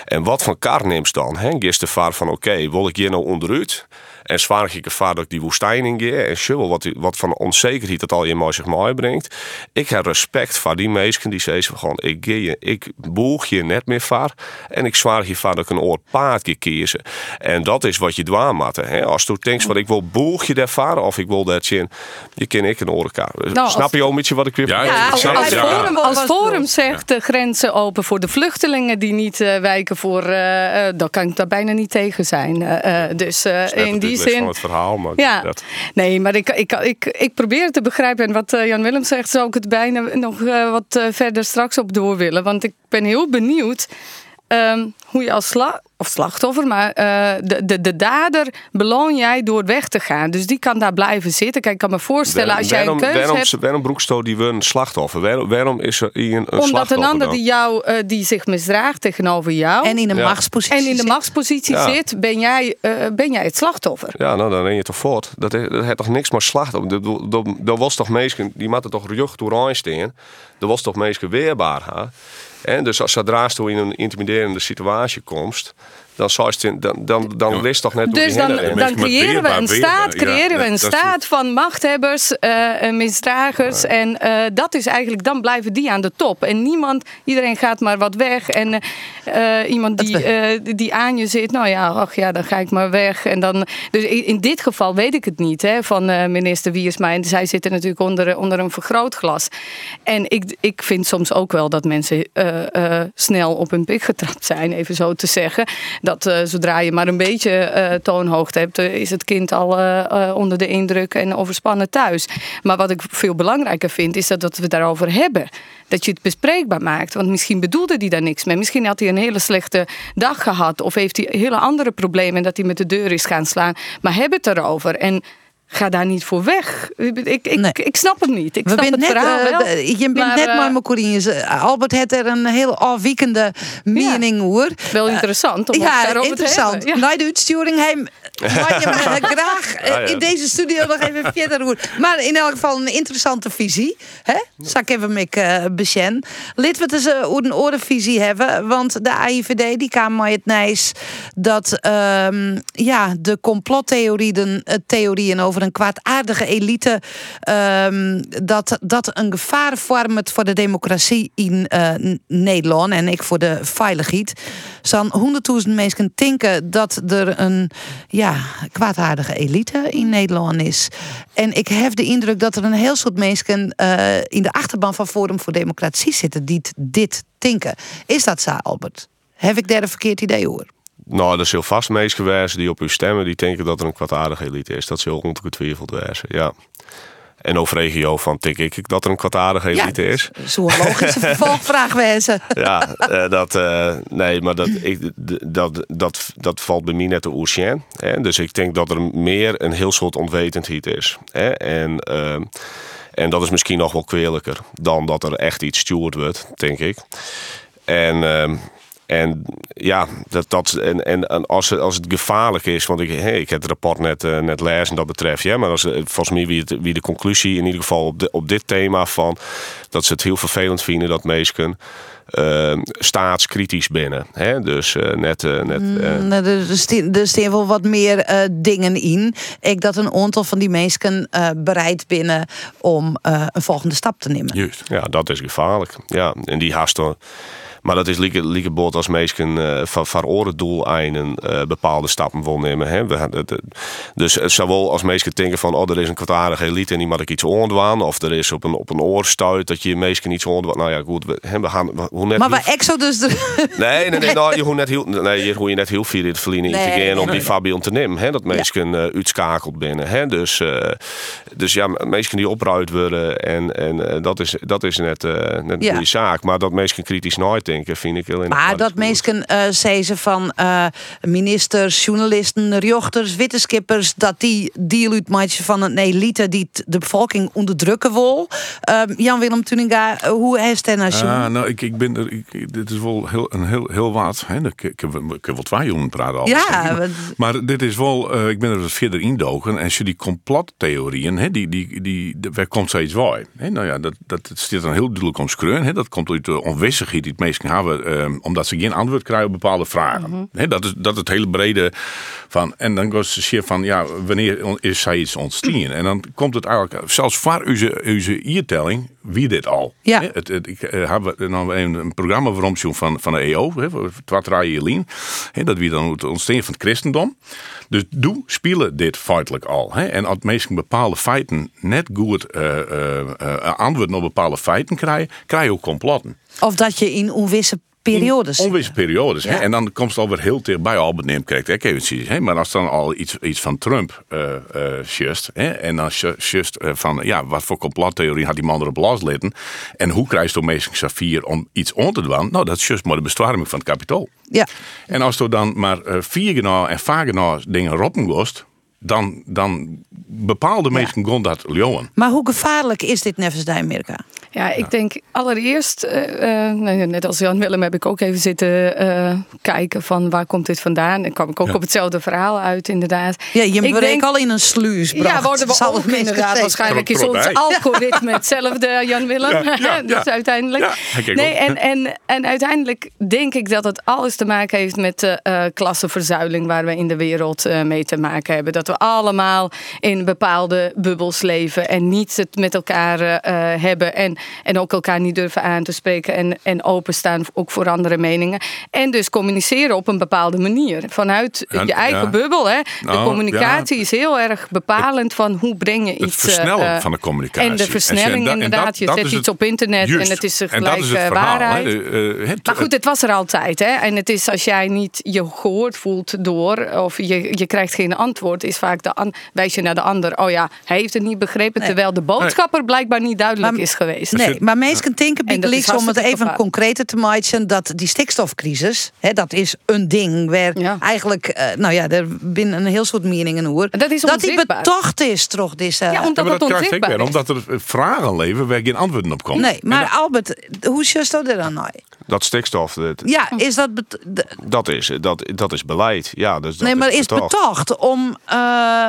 En wat van kar neemt dan? Hè, Gist de vaar van, oké, wil ik hier nou onderuit? En zwaar ik ervaar dat ik die woestijn in ga. En sure, wat, wat van onzekerheid dat al je maar zich brengt. Ik heb respect voor die mensen die zeggen gewoon, ik, je, ik boeg je net meer vaar. En ik zwaar je vaar dat ik een oor kiezen. En dat is wat je. Hè? Als je denkt van ik wil boeg je daar varen of ik wil dat je je ken ik een oorkaar. Nou, Snap als- je ook een beetje wat ik weer Ja, als, snap. Forum, als Forum zegt de grenzen open voor de vluchtelingen die niet eh, wijken voor, eh, eh, dan kan ik daar bijna niet tegen zijn. Eh, eh, dus eh, Snap in die van zin. het verhaal, maar Ja, dat, nee, maar ik, ik, ik, ik probeer het te begrijpen. En wat eh, Jan Willem zegt, zou ik het bijna nog eh, wat eh, verder straks op door willen. Want ik ben heel benieuwd ehm, hoe je als sla of slachtoffer, maar eh, de, de, de dader beloon jij door weg te gaan. Dus die kan daar blijven zitten. Kijk, ik kan me voorstellen als jij een waarom, keuze waarom, hebt. waarom broeksto die we een slachtoffer? Waarom, waarom is er een, een Omdat slachtoffer een ander dan? die jou eh, die zich misdraagt tegenover jou. En in een Ja. machtspositie En in de machtspositie Ja. zit, ben jij, eh, ben jij het slachtoffer. Ja, nou dan ren je toch voort. Dat, is- dat heeft toch niks maar slachtoffer. Dat- dat- was toch mensen, die moeten toch rug door aanstaan. Dat was toch mensen weerbaar. Hè? En dus als zodra je in een intimiderende situatie komt, dan, zou je dan, dan, dan leest toch net hoe Dus dan, creëren we een staat, creëren we een staat van machthebbers, eh, en misdragers. En eh, dat is eigenlijk, dan blijven die aan de top. En niemand, iedereen gaat maar wat weg. En eh, iemand die, eh, die aan je zit, nou ja, ach ja, dan ga ik maar weg. En dan, dus in, in dit geval weet ik het niet hè, van eh, minister Wiersma. En zij zitten natuurlijk onder, onder een vergrootglas. En ik, ik vind soms ook wel dat mensen eh, eh, snel op hun pik getrapt zijn, even zo te zeggen. Dat eh, zodra je maar een beetje eh, toonhoogte hebt, eh, is het kind al onder de indruk en overspannen thuis. Maar wat ik veel belangrijker vind, is dat, dat we daarover hebben. Dat je het bespreekbaar maakt. Want misschien bedoelde hij daar niks mee. Misschien had hij een hele slechte dag gehad. Of heeft hij hele andere problemen en dat hij met de deur is gaan slaan. Maar heb het erover. En ga daar niet voor weg. Ik, ik, ik, ik snap het niet. Ik We snap het net, verhaal eh, wel. je bent maar, net eh, maar Corines. Albert had er een heel afwijkende mening hoor. Wel interessant om ja, daarover te interessant. ja. Na de uitsturing hem eh, graag eh, Ja, ja. in deze studio nog even verder hoor. Maar in elk geval een interessante visie. Hè? Zal ik even met uh, Bechen. Lid we dus uh, een orenvisie hebben. Want de AIVD die kwam maar het nijs dat ehm, ja, de complottheorieën uh, theorieën over een kwaadaardige elite um, dat, dat een gevaar vormt voor de democratie in uh, Nederland en ik voor de veiligheid. Zo'n honderdduizend mensen denken dat er een ja, kwaadaardige elite in Nederland is. En ik heb de indruk dat er een heel soort mensen uh, in de achterban van Forum voor Democratie zitten die dit denken. Is dat zo, Albert? Heb ik daar een verkeerd idee hoor? Nou, er zijn vast mensen geweest die op u stemmen, die denken dat er een kwaadaardige elite is. Dat zal ongetwijfeld wezen, ja. En over regio van denk ik dat er een kwaadaardige elite ja, is. Zo'n logische vervolgvraag wezen. Ja, uh, dat, uh, nee, maar dat, ik, dat, dat, dat valt bij mij net de oceaan. Dus ik denk dat er meer een heel soort onwetendheid is. Hè? En, uh, en dat is misschien nog wel kwelijker dan dat er echt iets steward wordt, denk ik. En ehm, en ja, dat, dat, en, en, en als, het, als het gevaarlijk is, want ik, hey, ik heb het rapport net, uh, net lezen dat betreft, ja, maar als, volgens mij wie, het, wie de conclusie in ieder geval op, de, op dit thema van dat ze het heel vervelend vinden dat mensen uh, staatskritisch binnen. Hè? Dus uh, net. Uh, net mm, er, staan, er staan wel wat meer dingen in. Ik dat een aantal van die mensen bereid binnen om een volgende stap te nemen. Juist. Ja, dat is gevaarlijk. Ja, en die haast. Maar dat is lieke, lieke bot als mensen uh, van, van orendoeleinden uh, bepaalde stappen wil nemen. Hè. We, het, dus het zowel als mensen denken van, oh, er is een kwaadaardige elite en die moet ik iets ondwaan. Of er is op een, op een oorstuit dat je mensen iets ondwaan. Nou ja, goed, we, hè, we gaan... We, hoe net maar bij Exodus... De... Nee, nee, nee, nou, je hoeft net heel, nee, je, je net heel veel in het verliezen nee, nee, om nee, die Fabian te nemen. Hè, dat mensen ja. uitschakeld binnen. Hè. Dus, dus ja, mensen die opruid worden en, en dat, is, dat is net, net een ja. goede zaak. Maar dat mensen kritisch nooit denken, vind ik heel Maar dat mensen uh, zeggen van uh, ministers, journalisten, rechters, wetenschappers, dat die deel uitmaken van een elite die de bevolking onderdrukken wil. Uh, Jan-Willem Tuninga, hoe is het nou? Ah, nou, ik, ik ben er, ik, dit is wel heel, een heel, heel wat. Hè. Ik, ik, heb, ik heb wel twee jongen praten al. Ja, maar, maar, dit is wel, uh, ik ben er wat verder indogen. En je die complottheorieën, hè, die, die, die, die, waar komt steeds waar? Hè? Nou ja, dat, dat staat dan heel duidelijk om skreun. Hè. Dat komt uit de onwissigheid die het meesten hebben, um, omdat ze geen antwoord krijgen op bepaalde vragen. Mm -hmm. dat, is, dat is het hele brede van. En dan was ze van, ja, wanneer is zij iets ontstaan? En dan komt het eigenlijk, zelfs voor uw, uw iertelling, wie dit al. Ja. Het, het, ik heb nou een, een programma waarom van, van de EO, Twatraai Jelien. Dat wie dan het ontstaan van het christendom. Dus doe spelen dit feitelijk al. Hè? En als mensen bepaalde feiten net goed uh, antwoorden op bepaalde feiten krijgen, krijg je ook complotten. Of dat je in onwisse periodes. In onwisse periodes. Ja. Hè? En dan komt het alweer heel dichtbij. Albert neemt krijgt ik even. Hè? Maar als dan al iets, iets van Trump uh, uh, just, hè? en dan just uh, van ja, wat voor complottheorie had die man erop loslitten. En hoe krijg je meestal Safir om iets on te doen? Nou, dat is just maar de bestorming van het kapitool. Ja. En als er dan maar vier en vaak dingen roppen kost, dan, dan bepaalde mensen ja. dat leeuwen. Maar hoe gevaarlijk is dit nevens de Amerika? Ja, ik denk allereerst, uh, uh, net als Jan Willem heb ik ook even zitten uh, kijken van waar komt dit vandaan. En kwam ik ook ja. op hetzelfde verhaal uit inderdaad. Ja, je ik denk al in een sluis bracht. Ja, worden we ook inderdaad. Waarschijnlijk is ons algoritme hetzelfde, Jan Willem. Ja, dus uiteindelijk. nee, en, en, en uiteindelijk denk ik dat het alles te maken heeft met de klassenverzuiling waar we in de wereld mee te maken hebben. Dat we allemaal in bepaalde bubbels leven en niet het met elkaar hebben. En en ook elkaar niet durven aan te spreken en, en openstaan ook voor andere meningen. En dus communiceren op een bepaalde manier. Vanuit je eigen ja. bubbel. Hè. De Nou, communicatie is heel erg bepalend van hoe breng je Het iets... versnellen eh, van de communicatie. En de versnelling inderdaad. dat- je dat zet iets het- op internet Juist. en het is gelijk is het eh, verhaal, waarheid. Eh, eh, het- Maar goed, het was er altijd. Hè? En het is als jij niet je gehoord voelt door, of je, je krijgt geen antwoord, is vaak de an- wijs je naar de ander. Oh ja, hij heeft het niet begrepen. Terwijl de boodschapper blijkbaar niet duidelijk is geweest. Nee, maar mensen denken dat Big om het even concreter te maken, dat die stikstofcrisis, hè, dat is een ding waar eigenlijk, eh, nou ja, er binnen een heel soort meningen hoor. Dat is die onzichtbaar. betocht is, toch? Deze, Ja, omdat Ja, maar het dat ik onzichtbaar is. omdat er eh, vragen leven waar geen antwoorden op komen. Nee, maar Albert, hoe just dat er dan nou? Dat stikstof, dat, Ja, is dat... dat, is, dat, dat is beleid. Ja, dus dat nee, maar is betocht. om, eh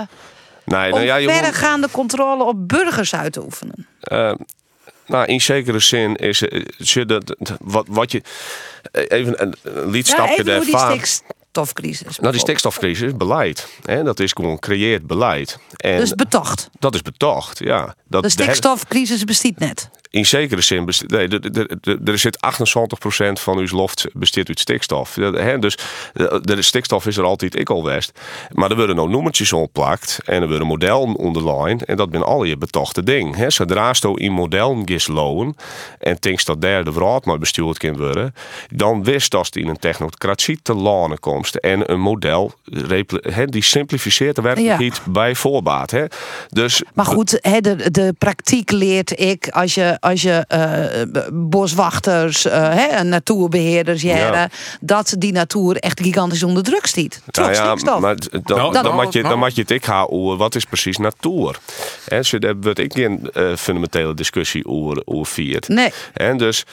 Nee, nou ja, je moet- verregaande controle op burgers uit te oefenen? Eh, nou, in zekere zin is eh, dat, wat, wat je. eh, Even een, Ja, even hoe die daarvan. stikstofcrisis. Nou, die stikstofcrisis is beleid. Hè? Dat is gewoon creëert beleid. En Dus betocht. dat is betocht, ja. Dat, De stikstofcrisis bestaat net. In zekere zin, nee, er- zit 78% van uw loft bestaat uit stikstof. Dus de, de stikstof is er altijd ik al west. Maar er worden nou nummertjes opplakt en er worden modellen onderline. En dat ben al je betochte ding. Zodra je in modellen gis loon en denkt dat daar de maar bestuurd kan worden, dan wist dat je in een technocratie te lanen komst en een model die simplificeert de werkelijkheid bij voorbaat. Dus Maar goed, de, de praktijk leert ik als je, als je eh, boswachters, eh, hè, natuurbeheerders jaren, Ja. dat die natuur echt gigantisch onder druk staat. Toch Nou ja, stikstof. maar d- dan, Nou, dan, nou, moet je, nou. dan moet je het ik gaan over wat is precies natuur. En zo daar wordt ik geen eh, fundamentele discussie over, over viert. Nee. En dus.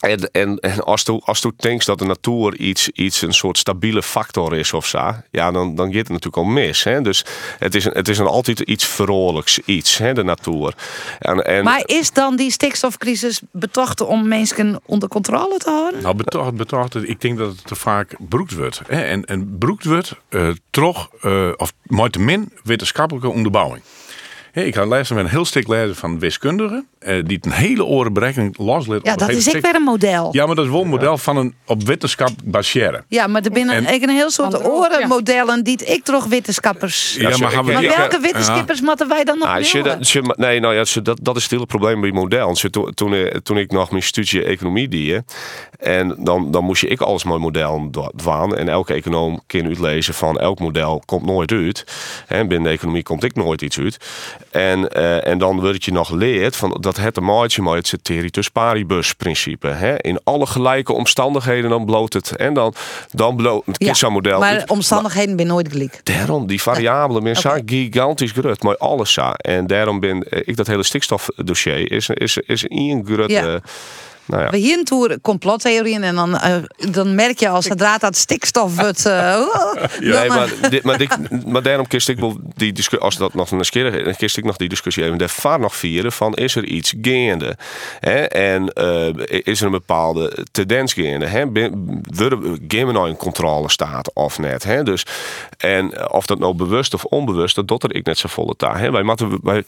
En, en, en als je als denkt dat de natuur iets, iets een soort stabiele factor is of zo, ja, dan, dan gaat het natuurlijk al mis. Hè? Dus het is, een, het is een altijd iets vrolijks iets, hè, de natuur. En, en, maar is dan die stikstofcrisis betocht om mensen onder controle te houden? Nou, betocht, betocht, ik denk dat het te vaak broekt wordt. Hè? En, en broekt wordt eh toch, eh, of maar te min, wetenschappelijke onderbouwing. Hè, ik ga lezen met een heel stuk lezen van wiskundigen, eh, die een hele orenberekening loslet. Ja, dat is ik weer een model. Ja, maar dat is wel een model van een op wetenschap baseren. Ja, maar er binnen En- ik een heel soort orenmodellen die ik toch wetenschappers. Ja, maar gaan we ik- Maar ik- welke ja. wetenschappers moeten wij dan nog Ah, dat- nee, nou ja, dat, dat is het hele probleem bij model. Ze- Toen, toen, toen ik nog mijn studie economie deed, en dan, dan moest je ik alles mooi model dwaan. En elke econoom kan uitlezen van elk model komt nooit uit. En binnen de economie komt ik nooit iets uit. En, eh, en dan word je nog leerd van dat het een maatje maar het ceteritus paribus principe. Hè? In alle gelijke omstandigheden dan bloot het. En dan, dan bloot het Ja, KISSA-model. maar omstandigheden ben nooit gelijk. Daarom, die variabelen zo gigantisch groot, maar alles zo. En daarom ben eh, ik dat hele stikstofdossier is, is, is één grote. Ja. Nou ja. We hier een toer complottheorieën en dan, eh, dan merk je als zodra dat stikstof wordt. eh, oh, Nee, dan, maar, dit, maar, dit- maar daarom kist ik die discussie, als dat nog een keer, dan kist ik nog die discussie even daarvan nog vieren van is er iets gaande? Hè? En eh, is er een bepaalde tendens gaande? Hè? We nou in controle staat of net? Hè? Dus, en of dat nou bewust of onbewust, dat doet er ik net zo volle taal. Hè? Wij moeten wij,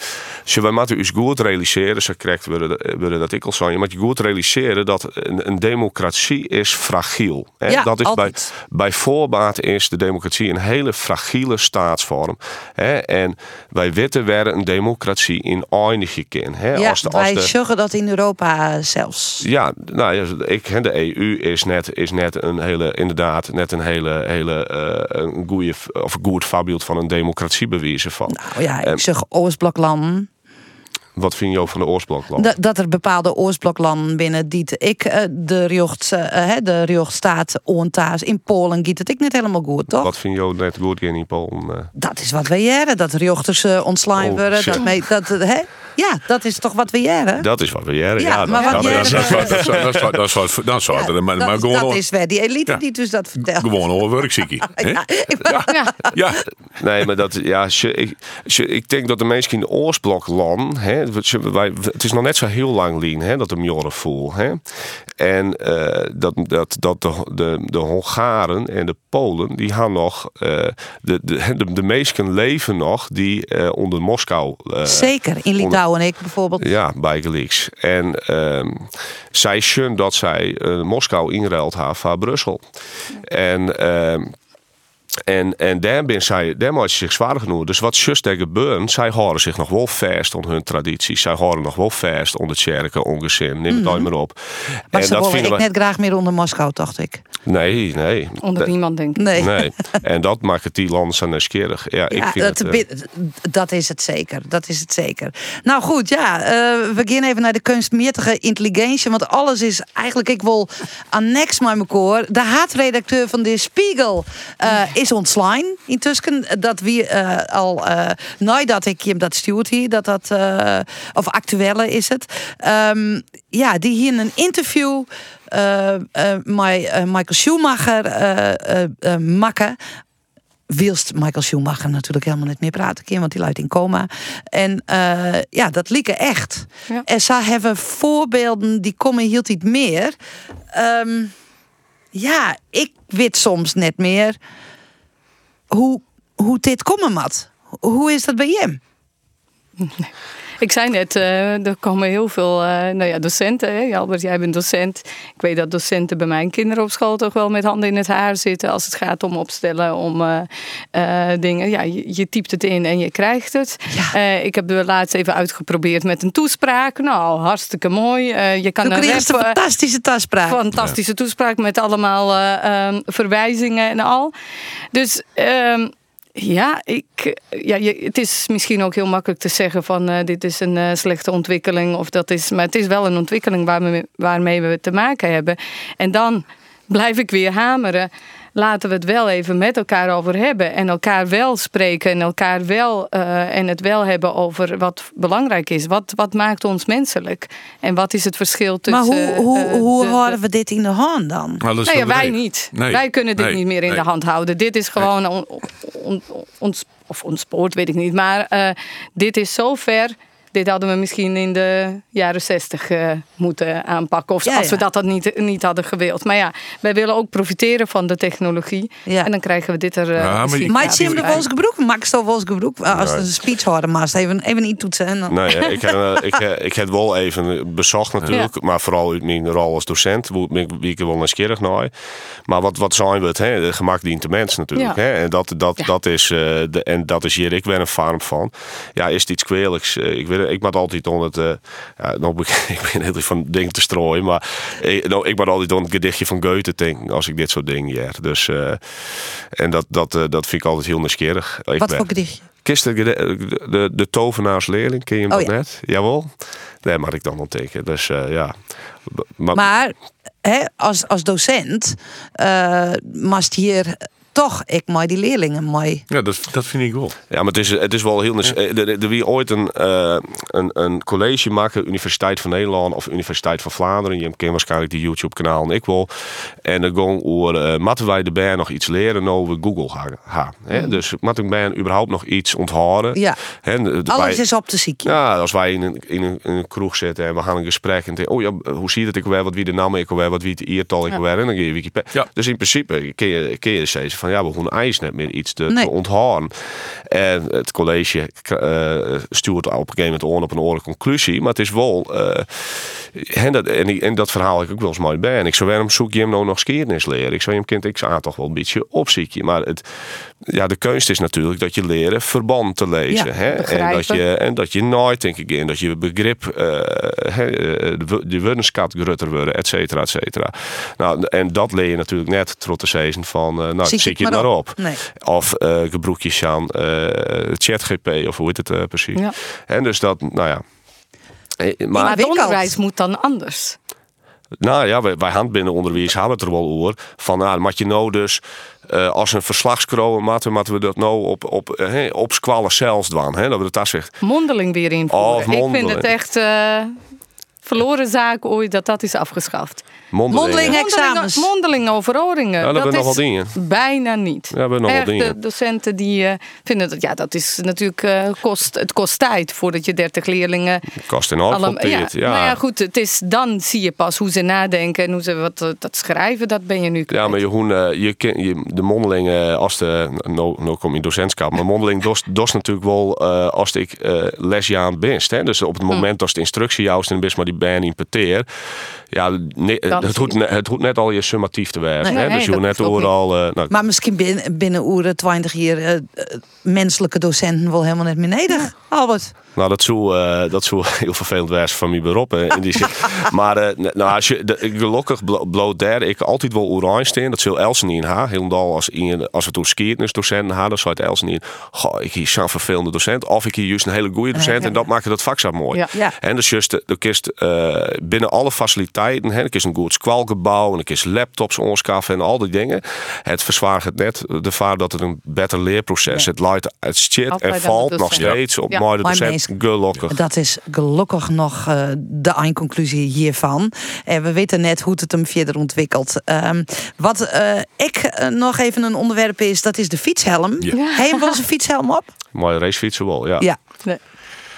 wij moeten ons goed realiseren, zo correct worden, worden dat ik al zo. Je moet je goed realiseren dat een, een democratie is fragiel. Ja, dat is bij, altijd. bij voorbaat is de democratie een hele fragiele staatsvorm. Hè? En wij weten waar een democratie in eindigen kan. Hè? ja, als de, als wij de, zeggen dat in Europa zelfs. ja, nou ja, ik, de EU is net, is net een hele, inderdaad, net een hele, hele eh, een goede of goed voorbeeld van een democratie bewezen van. Nou ja, ik En zeg Oostbloklanden. Wat vind je van de oorsprong? Dat, dat er bepaalde Oostbloklanden binnen die te- ik eh, de riocht, eh, hè, de ontaas in Polen giet het ik niet helemaal goed, toch? Wat vind je net goed in Polen? eh? Dat is wat we jaren, dat riochters uh, ontslaan Oh, worden. shit. Dat, mee- dat, eh, hè? Ja, dat is toch wat we jaren? Dat is wat we jaren. Ja, Ja, maar dat, wat dat, jij- dat, Dat is- wat- dat is wat- maar- maar dat, gewoon dat al- is weer die elite Ja. die dus dat vertelt. Gewoon een werkziekie. Ja. Ja, Nee, maar dat, ja, ik, ik denk dat de mensen in de hè, het is nog net zo heel lang lien, hè, dat de Mjorre voel. Hè. En eh, dat, dat, dat de, de, de Hongaren en de Polen, die gaan nog, eh, de, de, de, meesten leven nog die eh, onder Moskou. Zeker, in Litouwen ik bijvoorbeeld. ja, bij Gelieks. En ehm, zij zien dat zij Moskou inruilt haar van Brussel. En, ehm, en, en daar, ben zij, daar moet ze zich zwaar genoeg. Dus wat zus gebeurt, zij houden zich nog wel vast aan hun tradities. Zij houden nog wel vast onder het kerken, ongezin. Neem het ooit maar op. Maar en ze ik vinden wij- net graag meer onder Moskou, dacht ik. Nee, nee. Onder Dat- niemand denk ik. Nee. Nee. En dat maakt het die landen zo nieuwsgierig. Ja, ik Ja, vind dat, het... eh, dat is het zeker. Dat is het zeker. Nou goed, ja, eh, we gaan even naar de kunstmatige intelligentie. Want alles is eigenlijk, ik wil annex met elkaar. De haatredacteur van de Spiegel eh, is ontslaan. Intussen dat we eh, al, eh nadat ik hem dat stuurt hier, dat dat, eh, of actuele is het. Ehm, ja, die hier een interview eh eh, met eh, Michael Schumacher eh eh, eh, maken. Wilst Michael Schumacher natuurlijk helemaal niet meer praten kan, want die luidt in coma. En eh, ja, dat lieken echt. En ze hebben voorbeelden die komen hield niet meer. Ehm, ja, ik weet soms net meer hoe, hoe dit komen mat. Hoe is dat bij hem? Ik zei net, eh, er komen heel veel eh, nou ja, docenten. Hè? Albert, jij bent docent. Ik weet dat docenten bij mijn kinderen op school toch wel met handen in het haar zitten als het gaat om opstellen, om eh, dingen. Ja, je, je typt het in en je krijgt het. Ik heb het laatst even uitgeprobeerd met een toespraak. Nou, hartstikke mooi. Je kan een een fantastische toespraak. Fantastische toespraak met allemaal eh, ehm, verwijzingen en al. Dus ehm, ja, ik, ja je, het is misschien ook heel makkelijk te zeggen van eh, dit is een eh, slechte ontwikkeling. Of dat is, maar het is wel een ontwikkeling waarmee, waarmee we te maken hebben. En dan blijf ik weer hameren. Laten we het wel even met elkaar over hebben. En elkaar wel spreken. En elkaar wel eh, en het wel hebben over wat belangrijk is. Wat, wat maakt ons menselijk? En wat is het verschil tussen. maar hoe, hoe, eh, hoe de- houden we dit in de hand dan? Is nou ja, wel wij niet. Nee. Wij kunnen dit Nee. niet meer in Nee. de hand houden. Dit is gewoon on, on- ons, of ontspoord, weet ik niet. Maar eh, dit is zo ver. Dit hadden we misschien in de jaren zestig eh, moeten aanpakken. Of Ja, als we ja. dat, dat niet, niet hadden gewild. Maar ja, wij willen ook profiteren van de technologie. En dan krijgen we dit er. eh, maar misschien Maar hem de Wolfsgebroek? Maak je toch Wolfsgebroek? Als een speech houden, maar even, even niet toetsen. En dan... Nee, ik, heb, eh, ik, ik heb wel even bezocht natuurlijk, maar vooral uit mijn rol als docent, wie ik er wel nieuwsgierig naar. Maar wat, wat zijn we het? Hè? De gemak dient de mens natuurlijk. Ja. Hè? En, dat, dat, dat is, eh, de, en dat is hier ik ben een farm van. Ja, is het iets kwelijks? Eh, ik weet, zweven. Ik maak altijd on het. eh ja, nou, ik, ben heel van dingen te strooien. Maar ik, nou, ik maak altijd on het gedichtje van Goethe denken. Als ik dit soort dingen ja. Dus, eh, en dat, dat, eh, dat vind ik altijd heel nieuwsgierig. Ik Wat ben- voor gedichtje? Kist de, de, de, tovenaarsleerling, ken je hem Oh, ja. net? Jawel. Nee, mag ik dan onttekenen. Dus eh, ja. Maar, Maar hè, als, als docent uh, mast hier toch ik maar die leerlingen mee. Ja, dat, dat vind ik wel. Ja, maar het is, het is wel heel... Ja. Er, er wie ooit een, uh, een, een college maken, Universiteit van Nederland of Universiteit van Vlaanderen. Je kent waarschijnlijk die YouTube-kanaal en ik wel. En dan gewoon over, uh, moeten wij de band nog iets leren over Google gaan. Ha, hè? Mm. Dus moet ik band überhaupt nog iets onthouden? Ja, hè? alles wij, is op te zieken. Ja, als wij in een, in, een, in een kroeg zitten en we gaan een gesprek en denken, oh ja, hoe zie je het ik weer, wat wie de naam ik weer, wat wie het eertal ik ja. weer, en dan ga je Wikipedia. Ja. Dus in principe kun je, kun je steeds van ja, we gaan ijs net meer iets te, nee. te onthouden. En het college uh, stuurt op een gegeven moment on op een oorlijke conclusie. Maar het is wel. Uh, en, dat, en, dat verhaal ik ook wel eens mooi bij. En ik zou waarom zoek je hem nou nog skiernis leren? Ik zou hem kind, ik zou toch wel een beetje opzieken. Maar het, ja, de kunst is natuurlijk dat je leren verband te lezen. Ja, hè? En, dat je, en dat je nooit, denk ik, in dat je begrip, uh, de, de woordenskat grutter worden, et cetera, et cetera. Nou, en dat leer je natuurlijk net trots de season van, uh, nou, je het maar op. Nee. Of uh, gebroekjes aan uh, ChatGP of hoe heet het uh, precies. Ja. En dus dat, nou ja. Maar, maar het onderwijs moet dan anders. Nou ja, wij, wij handbindenonderwijs hebben het er wel over. Van nou, moet je nou dus uh, als een verslagskroon moeten, moeten we dat nou op, op, uh, hey, op squallen zelfs doen. Hè? Dat we dat zegt. Mondeling weer invoeren. Of mondeling. Ik vind het echt uh, verloren zaak ooit dat dat is afgeschaft. Mondeling, mondeling examens. Mondeling overhoringen. Ja, dat, dat is nog wel bijna niet. Ja, we nog Echt, wel de docenten die uh, vinden dat ja, dat is natuurlijk uh, kost, het kost tijd voordat je 30 leerlingen. Kost enorm ja, tijd. Ja. Nou ja, goed, het is dan zie je pas hoe ze nadenken en hoe ze wat dat schrijven, dat ben je nu. Kwijt. Ja, maar je, hoe, je, je, de mondeling als de nou, nou kom je docentschap, maar mondeling dos, dos natuurlijk wel als ik lesjaan ben. Hè? Dus op het moment mm. als de instructie juist en best maar die ban impeteer. Ja, nee, het hoeft, het hoeft net al je summatief te werken. Nee, hè? nee, dus je hoeft net overal. Uh, nou, maar misschien binnen, binnen oeren 20 jaar uh, menselijke docenten wel helemaal net meer neder, ja. Albert. Nou, dat zou, uh, dat zou heel vervelend zijn van mijn beroep. In die zin. maar uh, nou, als je, de, gelukkig bloot daar ik altijd wel oranje steen. Dat zal Elsen in ha. Helemaal als, in, als we toen skiertnisdocenten hadden, dan zou het Elsen in. Goh, ik hier zo'n vervelende docent. Of ik hier juist een hele goede docent. En dat maakt dat vak zo mooi. Ja. Ja. En dus juist, de kist uh, binnen alle faciliteiten. Hè, is een goed squalgebouw. En er is laptops onskaffen en al die dingen. Het verzwaart het net. De vaart dat het een beter leerproces. Ja. Het leidt het shit en valt nog steeds op mooie Gelukkig. Dat is gelukkig nog uh, de eindconclusie hiervan. En we weten net hoe het hem verder ontwikkelt. Um, wat uh, ik uh, nog even een onderwerp is, dat is de fietshelm. Ja. Ja. Heeft wel zijn fietshelm op? Mooie racefietsen wel, ja. Ja. Nee.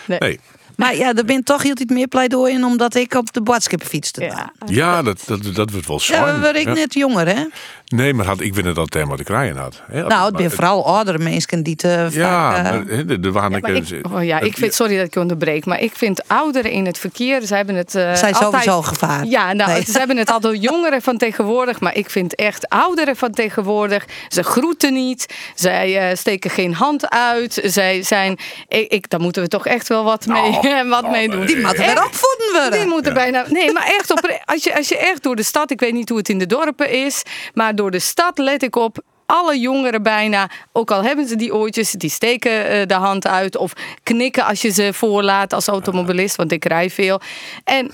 nee. nee. Maar ja, er bent toch hield meer pleidooi in omdat ik op de boodschap fietste. Ja, ja dat, dat, dat wordt wel zwaar. Ja, we waren ik ja. net jonger, hè? Nee, maar had, ik vind het dat thema te krijgen had. Nou, het zijn vooral oudere mensen die te ja, vaak... maar uh, er waren ja, ik, oh ja, ik vind, sorry dat ik onderbreek, maar ik vind ouderen in het verkeer, ze hebben het uh, Zijn altijd, sowieso gevaar. Ja, nou, nee. ze hebben het al door jongeren van tegenwoordig, maar ik vind echt ouderen van tegenwoordig, ze groeten niet, zij uh, steken geen hand uit, zij zijn, ik, ik, daar moeten we toch echt wel wat mee, oh, wat oh, mee doen. Die moeten weer opvoeden worden. Die moeten bijna, nee, maar echt op, als je, als je echt door de stad, ik weet niet hoe het in de dorpen is, maar door de stad let ik op alle jongeren bijna, ook al hebben ze die oortjes, die steken uh, de hand uit of knikken als je ze voorlaat als automobilist, want ik rij veel. En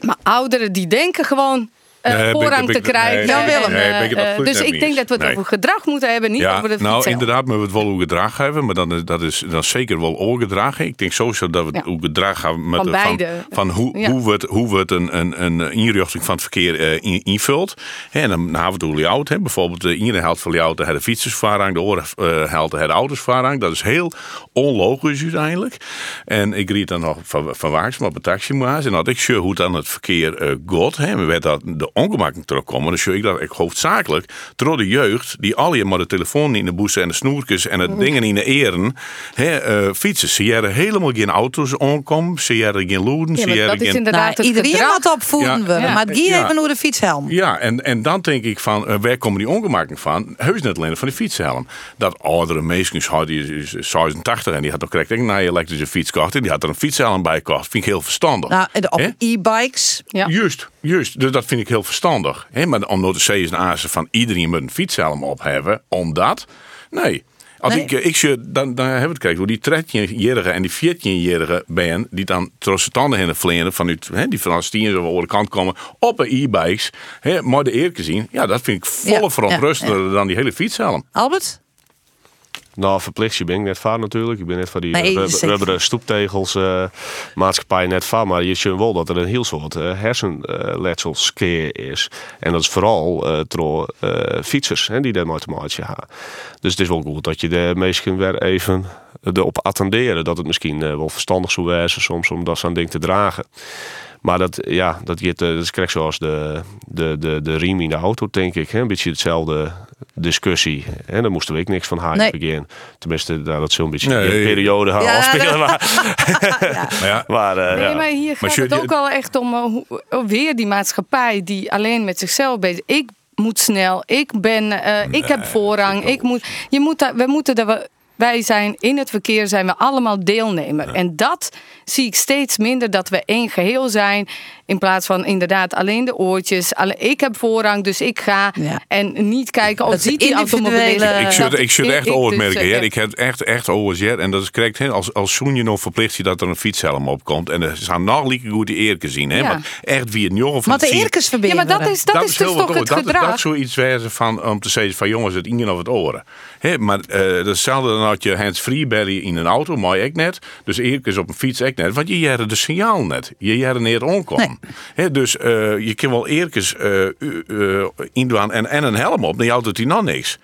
maar ouderen die denken gewoon. Nee, voorrang ik, te krijgen. Nee, Willem. Nee, ik uh, dus ik denk dat we het over gedrag moeten hebben, niet ja, over de Nou, inderdaad, maar we het wel over gedrag hebben, maar dan, dat is dan zeker wel oorgedrag. Ik denk sowieso dat we het ja. over gedrag hebben met van, de, beide. van, van hoe, ja. hoe, we het, hoe we het een, een, een inrichting van het verkeer uh, in, invult. En dan hebben we het over. Bijvoorbeeld de ene helft van heeft de fietsersvaarrang, de andere helft de autosvaarrang. Dat is heel onlogisch uiteindelijk. En ik ried dan nog van, van Waaks, maar bij taxi En had ik sure hoe dan het verkeer uh, gaat. We weten dat de ongemakkelijk terugkomen, dan zie ik dat ik hoofdzakelijk door de jeugd die al je maar de telefoon in de boezen en de snoertjes en het dingen in de eren hè, eh, fietsen. Zie jij er helemaal geen auto's aankomen, zie jij er geen loeden, er dat is geen... inderdaad het Iedereen gedrag. moet opvoeden Ja. Ja. maar die Ja. even de fietshelm. Ja, en, en dan denk ik van, eh, waar komen die ongemakken van? Heus net alleen van de fietshelm. Dat oudere mensen, had die is 86 en die had nog correct een elektrische fiets gekocht en die had er een fietshelm bij gekocht. Vind ik heel verstandig. Nou, en op e-bikes. Juist, juist. Dus dat vind ik heel verstandig. Hè? Maar om nou te zeggen en aanzien van iedereen moet een fietshelm op hebben, omdat, nee. Als Nee. ik, eh, ik zie, dan, dan hebben we het kijken hoe die 13-jarigen en die 14-jarigen ben, die dan trots de tanden heen vleeren vanuit, hè, die van Stien over de kant komen, op een e-bikes, maar de eer zien. Ja, dat vind ik volle Ja, verontrustender dan die hele fietshelm. Albert? Nou, verplicht ben ik net van natuurlijk. Ik ben net van die Nee, we, we, zeker. hebben de stoeptegels eh, maatschappij net van. Maar je ziet wel dat er een heel soort uh, hersenletselskeer is. En dat is vooral uh, door fietsers hè, die daar nooit te maken hebben. Dus het is wel goed dat je de mensen weer even erop attenderen. Dat het misschien wel verstandig zou wezen soms om dat zo'n ding te dragen. Maar dat, ja, dat, gaat, dat is correct zoals de, de, de, de riem in de auto, denk ik. Hè? Een beetje hetzelfde discussie. En daar moesten we ook niks van haar Nee. beginnen. Tenminste, nou, dat zo'n beetje Nee. in de periode gaan Ja, afspelen. Maar, Maar ja, maar, eh, Nee, ja. maar hier gaat het ook wel echt om eh, hoe- oh, weer die maatschappij die alleen met zichzelf bezig is. Ik moet snel, ik ben, eh, ik heb voorrang. Ik moet, je moet daar, we moeten daar, wel- wij zijn in het verkeer zijn we allemaal deelnemer. En dat zie ik steeds minder dat we één geheel zijn. In plaats van inderdaad alleen de oortjes. Alle, ik heb voorrang, dus ik ga. Ja. En niet kijken of Dat is ziet die individuele- automobilist. Ik zit, dat ik zit echt dus, oormerken, eh, ja. Ik heb echt, echt OSR. En dat is correct. hè. Als, als Soenje nog verplicht je dat er een fietshelm op komt. En er zijn nog lieke goed die eerke zien. Hè. Ja. Maar echt wie het jongen van Maar de eerkens Ja, maar dat is, dat is, dus toch het dat, gedrag. Dat is zoiets wezen van om te zeggen van jongens, het ingen of het oren. Hè, maar eh dat is hetzelfde dan dat je hands-free belly in een auto, maar ik net. Dus eerst op een fiets ik net. Want je jaren de signaal net. Je jaren neer onkomen. Hè, dus eh, je kan wel eerst eh uh, indoen en, en een helm op. Dan houdt het die nog niks.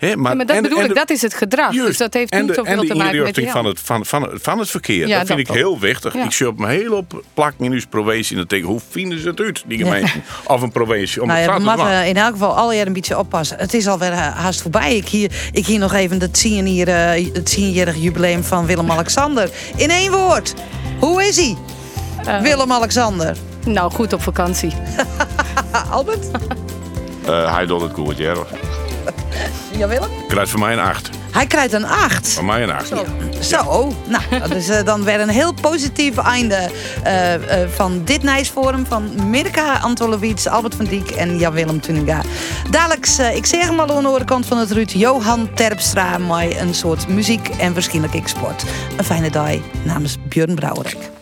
Maar, Ja, maar dat en- bedoel en ik, de- dat is het gedrag. Juist. Dus dat heeft niet de, zoveel de te maken met jou. van het, van, van, van het verkeer. Ja, dat vind dat ik ook. heel wichtig. Ja. Ik zie op een hele op plak in uw provincie. En denk hoe vinden ze het uit, die gemeente? Of een provincie. Om Nou het maken. in elk geval al jaar een beetje oppassen. Het is alweer ha- haast voorbij. Ik hier, ik hier nog even het 10 hier, eh, het 10-jarig jubileum van Willem-Alexander. In één woord. Hoe is hij? Eh. Willem-Alexander. Nou, goed op vakantie. Albert? Eh, hij doet het goed, ja. Ja, Willem? Krijgt van mij een 8. Hij krijgt een 8. Van mij een 8. Zo, Zo. nou, dat is eh, dan weer een heel positief einde eh, eh, van dit Nijsforum van Mirka Antolowits, Albert van Diek en Jan-Willem Tuninga. Dadelijk, eh, ik zeg hem al aan de andere kant van het Ruud, Johan Terpstra, met een soort muziek en waarschijnlijk ik sport. Een fijne dag namens Björn Brouwerek.